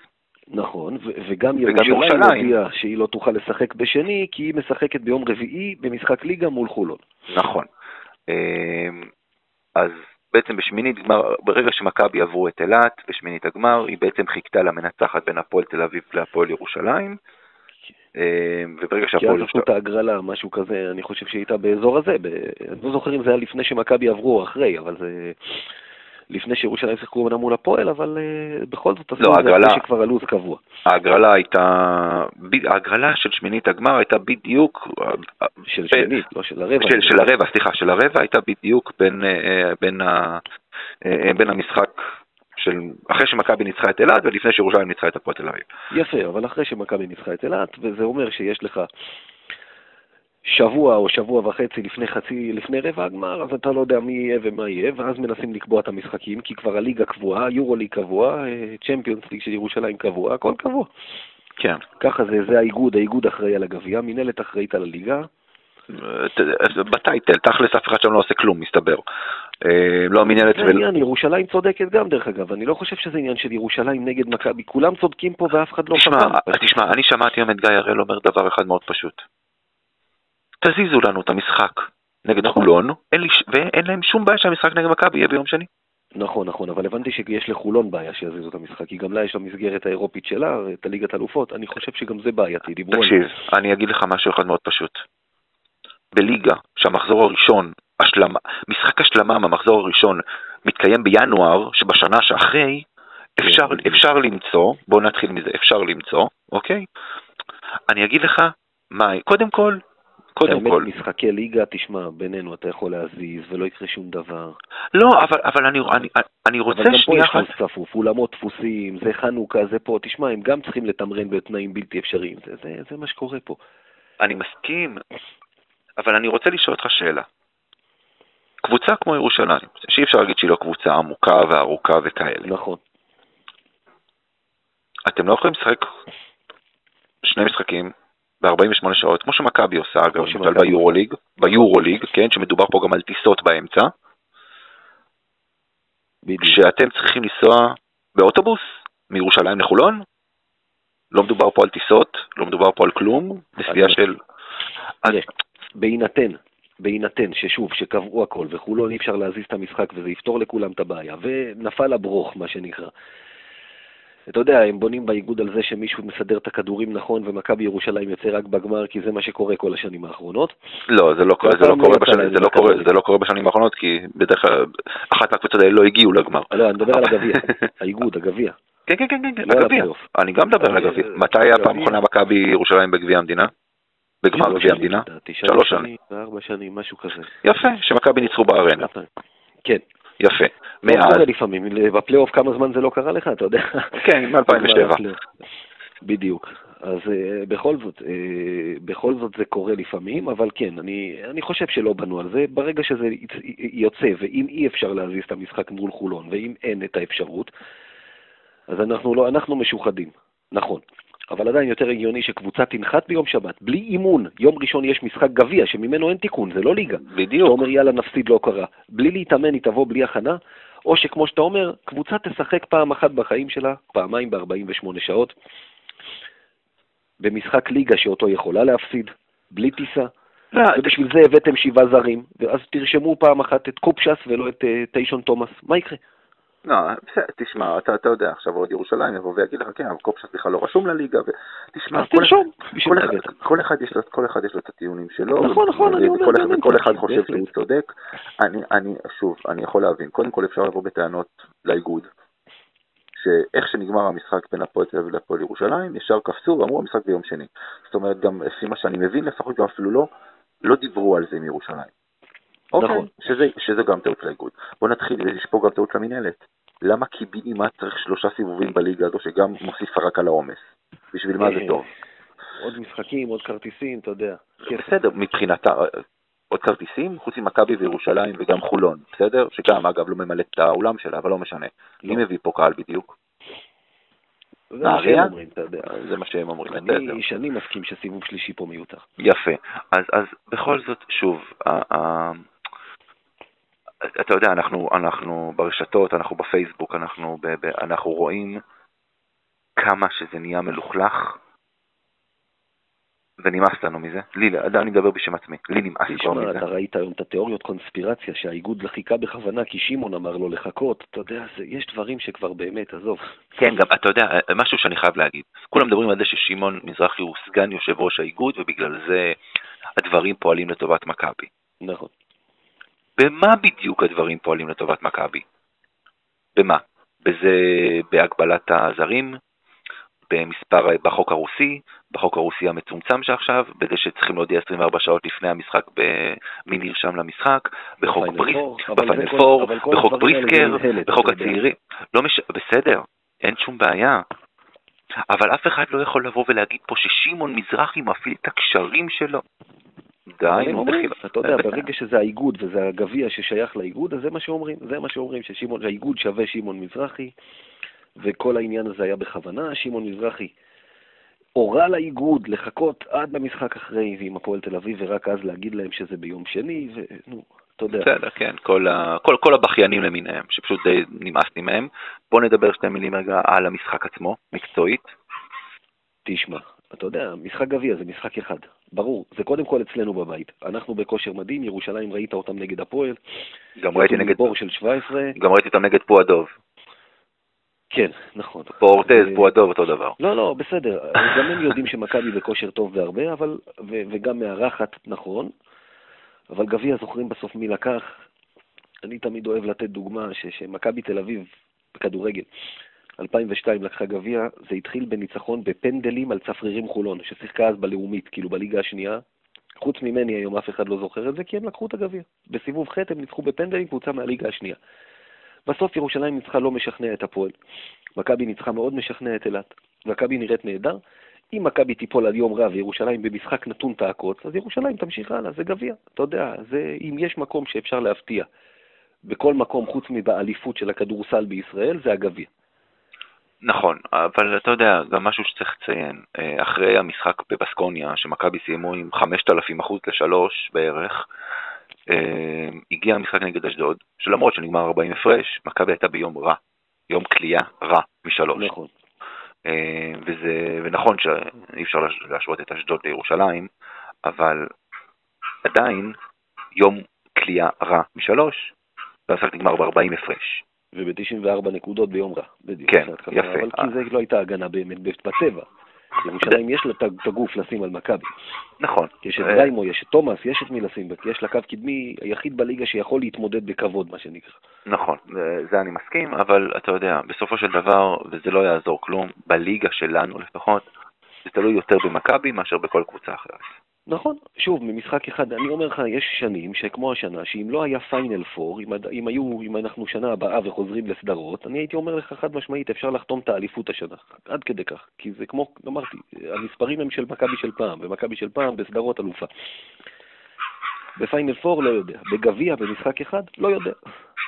נכון, וגם ירושלים הודיעה שהיא לא תוכל לשחק בשני, כי היא משחקת ביום רביעי במשחק ליגה מול חולון. נכון. אמ, אז בעצם בשמינית גמר, ברגע שמכבי עברו את אילת, בשמינית הגמר, היא בעצם חיכתה למנצחת בין הפועל תל אביב להפועל ירושלים. אמ, וברגע שהפועל... כי אז עשו את ההגרלה, משהו כזה, אני חושב שהיא הייתה באזור הזה, אני לא זוכר אם זה היה לפני שמכבי עברו או אחרי, אבל זה... לפני שירושלים שיחקו בנה מול הפועל, אבל uh, בכל זאת עשו לא, את זה אחרי שכבר הלו"ז קבוע. ההגרלה הייתה, ההגרלה של שמינית הגמר הייתה בדיוק... אה, של שמינית, לא של הרבע. של, של הרבע, סליחה, של הרבע הייתה בדיוק בין, בין, ה, uh, בין המשחק של אחרי שמכבי ניצחה את אילת ולפני שירושלים ניצחה את הפועל תל אביב. יפה, אבל אחרי שמכבי ניצחה את אילת, וזה אומר שיש לך שבוע או שבוע וחצי לפני חצי, לפני רבע הגמר, אז אתה לא יודע מי יהיה ומה יהיה, ואז מנסים לקבוע את המשחקים, כי כבר הליגה קבועה, יורו ליג קבוע, צ'מפיונס ליג של ירושלים קבוע, הכל קבוע. כן. ככה זה, זה האיגוד, האיגוד אחראי על הגביע, מינהלת אחראית על הליגה. בטייטל, תכלס אף אחד שם לא עושה כלום, מסתבר. אה, לא המינהלת זה עניין, ירושלים צודקת גם דרך אגב, אני לא חושב שזה עניין של ירושלים נגד מכבי, כולם צודקים פה ואף אחד לא חתם. תשמע, אני שמעתי היום את גיא הראל אומר דבר אחד מאוד פשוט. תזיזו לנו את המשחק נגד נכון. חולון, אין לי, ואין להם שום בעיה שהמשחק נגד מכבי יהיה ביום שני. נכון, נכון, אבל הבנתי שיש לחולון בעיה שיזיזו את המשחק, כי גם לה יש המסגרת האירופית שלה, את הליגת אלופות, אני חושב שגם זה בעייתי, דיברו על זה. תקשיב, אני אגיד לך משהו אחד מאוד פשוט. בליגה, שהמחזור הראשון, השלמה, משחק השלמה מהמחזור הראשון מתקיים בינואר, שבשנה שאחרי, אפשר, כן. אפשר למצוא, בואו נתחיל מזה, אפשר למצוא, אוקיי? אני אגיד לך, מה, קודם כל, קודם כל. משחקי ליגה, תשמע, בינינו אתה יכול להזיז ולא יקרה שום דבר. לא, אבל, אבל אני, אני, אני רוצה שנייה... אבל גם פה יש לך צפוף, אולמות דפוסים, זה חנוכה, זה פה, תשמע, הם גם צריכים לתמרן בתנאים בלתי אפשריים, זה, זה, זה מה שקורה פה. אני מסכים, אבל אני רוצה לשאול אותך שאלה. קבוצה כמו ירושלים, שאי אפשר להגיד שהיא לא קבוצה עמוקה וארוכה וכאלה. נכון. אתם לא יכולים לשחק שני משחקים ב-48 שעות, כמו שמכבי עושה אגב, למשל ביורוליג, ביורוליג, כן, שמדובר פה גם על טיסות באמצע, בדיוק. שאתם צריכים לנסוע באוטובוס מירושלים לחולון, לא מדובר פה על טיסות, לא מדובר פה על כלום, נסיעה של... בהינתן, בהינתן ששוב, שקבעו הכל וחולון אי אפשר להזיז את המשחק וזה יפתור לכולם את הבעיה, ונפל הברוך, מה שנקרא. אתה יודע, הם בונים באיגוד על זה שמישהו מסדר את הכדורים נכון ומכבי ירושלים יוצא רק בגמר, כי זה מה שקורה כל השנים האחרונות. לא, זה לא, זה לא, קורה, בשנים, זה לא, קורה, זה לא קורה בשנים האחרונות, כי בדרך כלל אחת מהקבוצות האלה לא הגיעו לגמר. לא, אני מדבר על הגביע, האיגוד, הגביע. כן, כן, כן, כן, הגביע. אני גם מדבר על הגביע. מתי היה פעם אחרונה מכבי ירושלים בגביע המדינה? בגמר גביע המדינה? שלוש שנים. ארבע שנים, משהו כזה. יפה, שמכבי ניצחו בארנה. כן. יפה. מאז... זה קורה לפעמים, בפלייאוף כמה זמן זה לא קרה לך, אתה יודע. כן, מ-2007. בדיוק. אז uh, בכל זאת, uh, בכל זאת זה קורה לפעמים, אבל כן, אני, אני חושב שלא בנו על זה. ברגע שזה יוצא, ואם אי אפשר להזיז את המשחק מול חולון, ואם אין את האפשרות, אז אנחנו, לא, אנחנו משוחדים, נכון. אבל עדיין יותר הגיוני שקבוצה תנחת ביום שבת, בלי אימון. יום ראשון יש משחק גביע, שממנו אין תיקון, זה לא ליגה. בדיוק. אתה אומר, יאללה, נפסיד, לא קרה. בלי להתאמן, היא תבוא בלי הכנה, או שכמו שאתה אומר, קבוצה תשחק פעם אחת בחיים שלה, פעמיים ב-48 שעות, במשחק ליגה שאותו יכולה להפסיד, בלי טיסה. לא, ובשביל זה הבאתם שבעה זרים, ואז תרשמו פעם אחת את קופשס ולא את uh, טיישון תומאס. מה יקרה? לא, בסדר, תשמע, אתה, אתה יודע, עכשיו עוד ירושלים יבוא ויגיד לך, כן, אבל קופשט בכלל לא רשום לליגה, ותשמע, כל, מה אחד? כל, אחד יש לו, כל אחד יש לו את הטיעונים שלו, נכון, נכון, אני אומר וכל, באמת, וכל אחד חושב. שהוא צודק. אני, אני, שוב, אני יכול להבין, קודם כל אפשר לבוא בטענות לאיגוד, שאיך שנגמר המשחק בין הפועל תל אביב להפועל ירושלים, ישר קפצו ואמרו המשחק ביום שני. זאת אומרת, גם לפי מה שאני מבין, לפחות גם אפילו לא, לא דיברו על זה עם ירושלים. אוקיי, נכון. שזה, שזה גם טעות לאיגוד. בוא נתחיל, יש פה גם טעות למינהלת. למה קיבינימט צריך שלושה סיבובים בליגה הזו שגם מוסיף רק על העומס? בשביל מה זה אה, טוב? עוד משחקים, עוד כרטיסים, אתה יודע. בסדר, מבחינתה, עוד כרטיסים, חוץ ממכבי וירושלים וגם חולון, בסדר? שגם, אגב, לא ממלאת את האולם שלה, אבל לא משנה. מי מביא פה קהל בדיוק? זה מה שהם? אומרים, אתה יודע. זה מה שהם אומרים. אני שנים מסכים שסיבוב שלישי פה מיותר. יפה. אז, בכל זאת, שוב, אתה יודע, אנחנו, אנחנו ברשתות, אנחנו בפייסבוק, אנחנו, ב, ב, אנחנו רואים כמה שזה נהיה מלוכלך, ונמאס לנו מזה. לי, אני מדבר בשם עצמי, לי נמאס כבר תשמע, מזה. אתה ראית היום את התיאוריות קונספירציה שהאיגוד חיכה בכוונה כי שמעון אמר לו לחכות. אתה יודע, זה, יש דברים שכבר באמת, עזוב. כן, גם, אתה יודע, משהו שאני חייב להגיד. כולם מדברים על זה ששמעון מזרחי הוא סגן יושב ראש האיגוד, ובגלל זה הדברים פועלים לטובת מכבי. נכון. במה בדיוק הדברים פועלים לטובת מכבי? במה? בזה, בהגבלת הזרים, במספר, בחוק הרוסי, בחוק הרוסי המצומצם שעכשיו, בזה שצריכים להודיע 24 שעות לפני המשחק במי נרשם למשחק, בחוק בפיינל בריס, פור, אבל זה בפיינל כל- פור, אבל כל בחוק בריסקר, בחוק. הצעירים, לא מש... בסדר, אין שום בעיה. אבל אף אחד לא יכול לבוא ולהגיד פה ששמעון מזרחי מפעיל את הקשרים שלו. די, הם אומרים. אתה יודע. ברגע שזה האיגוד וזה הגביע ששייך לאיגוד, אז זה מה שאומרים. זה מה שאומרים, שהאיגוד שווה שמעון מזרחי, וכל העניין הזה היה בכוונה. שמעון מזרחי הורה לאיגוד לחכות עד למשחק אחרי ועם הפועל תל אביב, ורק אז להגיד להם שזה ביום שני, ונו, אתה יודע. בסדר, כן, כל, ה... כל, כל הבכיינים למיניהם, שפשוט די נמאסתי מהם. בוא נדבר שתי מילים רגע על המשחק עצמו, מקצועית. תשמע, אתה יודע, משחק גביע זה משחק אחד. ברור, זה קודם כל אצלנו בבית. אנחנו בכושר מדהים, ירושלים ראית אותם נגד הפועל. גם ראיתי נגד, בור של 17. גם ראיתי אותם נגד פועדוב. כן, נכון. פורטז, פועדוב, אותו דבר. לא, לא, בסדר. גם הם יודעים שמכבי בכושר טוב והרבה, אבל... ו- וגם מארחת, נכון. אבל גביע זוכרים בסוף מי לקח. אני תמיד אוהב לתת דוגמה ש- שמכבי תל אביב בכדורגל, 2002 לקחה גביע, זה התחיל בניצחון בפנדלים על צפרירים חולון, ששיחקה אז בלאומית, כאילו בליגה השנייה. חוץ ממני היום אף אחד לא זוכר את זה, כי הם לקחו את הגביע. בסיבוב ח' הם ניצחו בפנדלים קבוצה מהליגה השנייה. בסוף ירושלים ניצחה לא משכנע את הפועל. מכבי ניצחה מאוד משכנע את אילת. מכבי נראית נהדר. אם מכבי תיפול על יום רע וירושלים במשחק נתון תעקוץ, אז ירושלים תמשיך הלאה, זה גביע. אתה יודע, זה, אם יש מקום שאפשר להפתיע בכל מקום חוץ מבאליפות של הכדורסל בישראל, זה הגביע. נכון, אבל אתה יודע, גם משהו שצריך לציין, אה, אחרי המשחק בבסקוניה, שמכבי סיימו עם 5,000 אחוז לשלוש בערך, אה, הגיע המשחק נגד אשדוד, שלמרות שנגמר 40 הפרש, מכבי הייתה ביום רע, יום כליאה רע משלוש. נכון. אה, וזה, ונכון שאי אפשר להש- להשוות את אשדוד לירושלים, אבל עדיין יום כליאה רע משלוש, והמשחק נגמר ב-40 הפרש. וב-94 נקודות ביום רע. בדיוק. כן. יפה. אבל כי זה לא הייתה הגנה באמת בצבע. ירושלים יש לה את הגוף לשים על מכבי. נכון. יש את אה, גיימו, יש את תומאס, יש את מי לשים, יש לה קו קדמי היחיד בליגה שיכול להתמודד בכבוד, מה שנקרא. נכון, זה, זה אני מסכים, אבל אתה יודע, בסופו של דבר, וזה לא יעזור כלום, בליגה שלנו לפחות, זה תלוי יותר במכבי מאשר בכל קבוצה אחרת. נכון, שוב, ממשחק אחד, אני אומר לך, יש שנים שכמו השנה, שאם לא היה פיינל פור, אם, אם היו, אם אנחנו שנה הבאה וחוזרים לסדרות, אני הייתי אומר לך חד משמעית, אפשר לחתום את האליפות השנה, עד כדי כך, כי זה כמו, אמרתי, המספרים הם של מכבי של פעם, ומכבי של פעם בסדרות אלופה. בפיינל פור לא יודע, בגביע, במשחק אחד, לא יודע.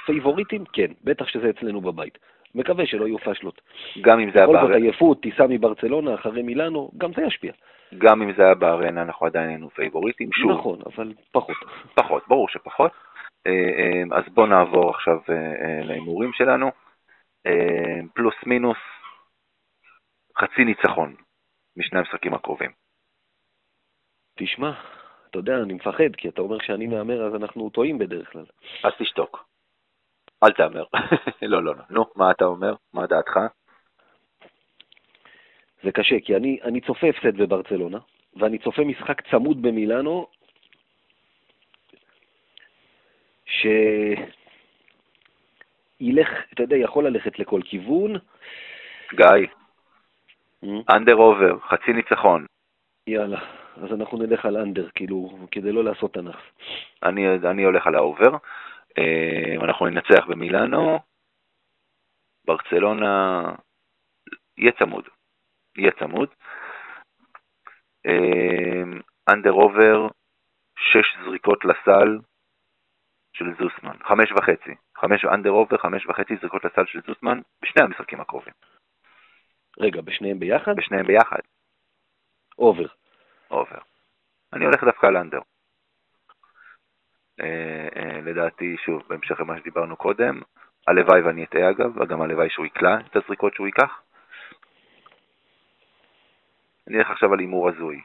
פייבוריטים, כן, בטח שזה אצלנו בבית. מקווה שלא יהיו פשלות. גם אם זה היה בכל זאת עייפות, טיסה מברצלונה אחרי מילאנו, גם זה ישפיע. גם אם זה היה בארנה, אנחנו עדיין היינו פייבוריטים, שוב, נכון, אבל פחות. פחות, ברור שפחות. אה, אה, אז בואו נעבור עכשיו אה, להימורים שלנו. פלוס מינוס חצי ניצחון משני המשחקים הקרובים. תשמע, אתה יודע, אני מפחד, כי אתה אומר שאני מהמר אז אנחנו טועים בדרך כלל. אז תשתוק. אל תהמר. לא, לא, לא. נו, מה אתה אומר? מה דעתך? זה קשה, כי אני, אני צופה הפסד בברצלונה, ואני צופה משחק צמוד במילאנו, שילך, אתה יודע, יכול ללכת לכל כיוון. גיא, under over, חצי ניצחון. יאללה, אז אנחנו נלך על under, כאילו, כדי לא לעשות תנ"ך. אני, אני הולך על ה over. אה, אנחנו ננצח במילאנו. ברצלונה יהיה צמוד. יהיה צמוד. under over, שש זריקות לסל של זוסמן, חמש וחצי. חמש under over, חמש וחצי זריקות לסל של זוסמן בשני המשחקים הקרובים. רגע, בשניהם ביחד? בשניהם ביחד. over. over. אני הולך דווקא על under. אה, אה, לדעתי, שוב, בהמשך למה שדיברנו קודם, הלוואי ואני אטעה אגב, וגם הלוואי שהוא יקלע את הזריקות שהוא ייקח. אני אלך עכשיו על הימור הזוי.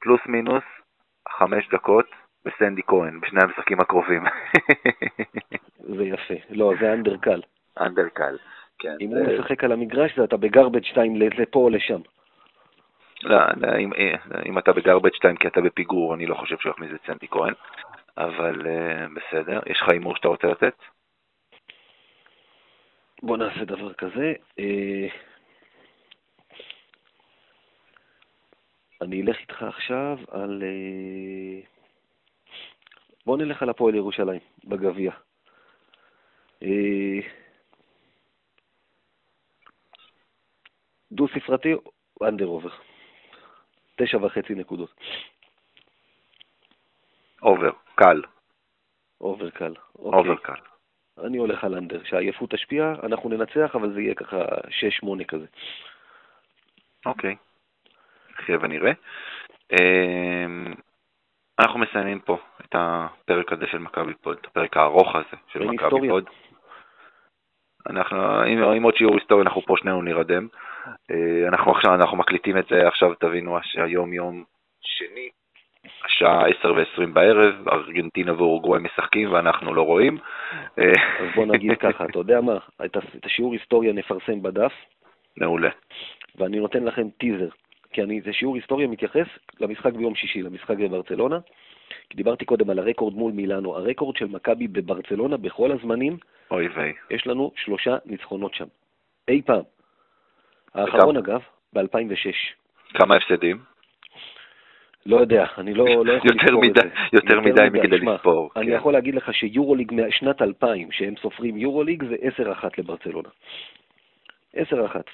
פלוס מינוס חמש דקות בסנדי כהן, בשני המשחקים הקרובים. זה יפה. לא, זה אנדר קל. אנדר קל, כן. אם זה- הוא משחק על המגרש, זה אתה בגרבג' 2 לפה או לשם. לא, לא, אם, אה, אם אתה בגרבג' 2 כי אתה בפיגור, אני לא חושב שהוא יכניס את סנדי כהן, אבל uh, בסדר. יש לך הימור שאתה רוצה לתת? בוא נעשה דבר כזה. אה, אני אלך איתך עכשיו על... אה, בוא נלך על הפועל ירושלים, בגביע. אה, דו-ספרתי, under over. תשע וחצי נקודות. over, קל, over קל. אוקיי. over קל. אני הולך על under, שהעייפות תשפיע, אנחנו ננצח, אבל זה יהיה ככה 6-8 כזה. אוקיי. נחיה ונראה. אמ, אנחנו מסיימים פה את הפרק הזה של מכבי פוד, את הפרק הארוך הזה של מכבי. פוד. אנחנו, עם, עם עוד שיעור היסטוריה, אנחנו פה שנינו נירדם. אה, אנחנו עכשיו, אנחנו מקליטים את זה עכשיו, תבינו שהיום יום שני, השעה 10 ו-20 בערב, ארגנטינה ואורוגוואי משחקים ואנחנו לא רואים. אה, אז בוא נגיד ככה, אתה יודע מה? את השיעור היסטוריה נפרסם בדף, מעולה. ואני נותן לכם טיזר, כי אני, זה שיעור היסטוריה מתייחס למשחק ביום שישי, למשחק בברצלונה. כי דיברתי קודם על הרקורד מול מילאנו. הרקורד של מכבי בברצלונה בכל הזמנים, אוי ויי. יש לנו שלושה ניצחונות שם. אי פעם. האחרון, אגב, ב-2006. כמה הפסדים? לא יודע, אני לא, לא יכול יותר לספור מדי- את זה. יותר מדי מכדי לספור, אני כן. יכול להגיד לך שיורוליג משנת 2000, שהם סופרים יורוליג, זה 10-1 לברצלונה. 10-1,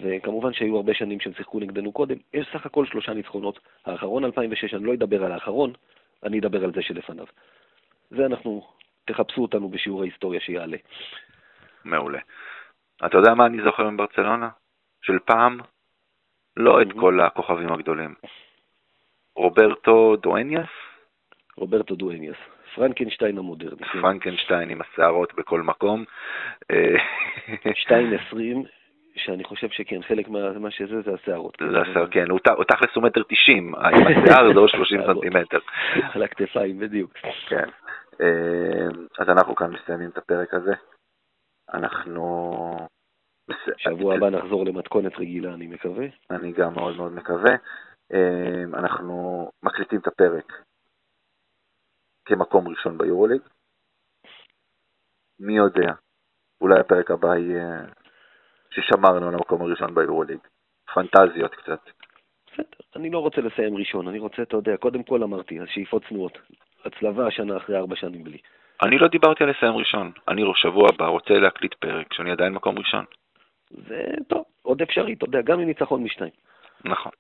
וכמובן שהיו הרבה שנים שהם שיחקו נגדנו קודם, יש סך הכל שלושה ניצחונות. האחרון 2006, אני לא אדבר על האחרון, אני אדבר על זה שלפניו. זה אנחנו, תחפשו אותנו בשיעור ההיסטוריה שיעלה. מעולה. אתה יודע מה אני זוכר מברצלונה? של פעם? לא את Mhm. כל הכוכבים הגדולים. רוברטו דואניאס, רוברטו דואניאס, פרנקנשטיין המודרני. כן. פרנקנשטיין עם השערות בכל מקום. אה, 2.20, שאני חושב שכן, חלק מה, מה שזה זה השערות. זה השיער, כן, הוא תכלס הוא מטר תשעים, עם השיער זה עוד 30 שערות. סנטימטר. על הכתפיים, בדיוק. כן. אה, אז אנחנו כאן מסיימים את הפרק הזה. אנחנו... שבוע הבא נחזור למתכונת רגילה, אני מקווה. אני גם מאוד מאוד מקווה. אה, אנחנו מקליטים את הפרק כמקום ראשון ביורוליג. מי יודע, אולי הפרק הבא יהיה ששמרנו על המקום הראשון ביורוליג. פנטזיות קצת. בסדר, אני לא רוצה לסיים ראשון, אני רוצה, אתה יודע, קודם כל אמרתי, השאיפות צנועות. הצלבה השנה אחרי ארבע שנים בלי. אני לא דיברתי על לסיים ראשון. אני שבוע הבא רוצה להקליט פרק שאני עדיין מקום ראשון. זה טוב, עוד אפשרי, אתה יודע, גם עם ניצחון משתיים. נכון.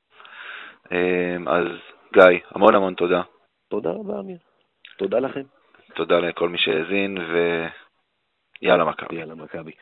אה, אז גיא, המון המון תודה. תודה רבה, אמיר. תודה לכם. תודה לכל מי שהאזין, ויאללה מכבי. יאללה, מכבי.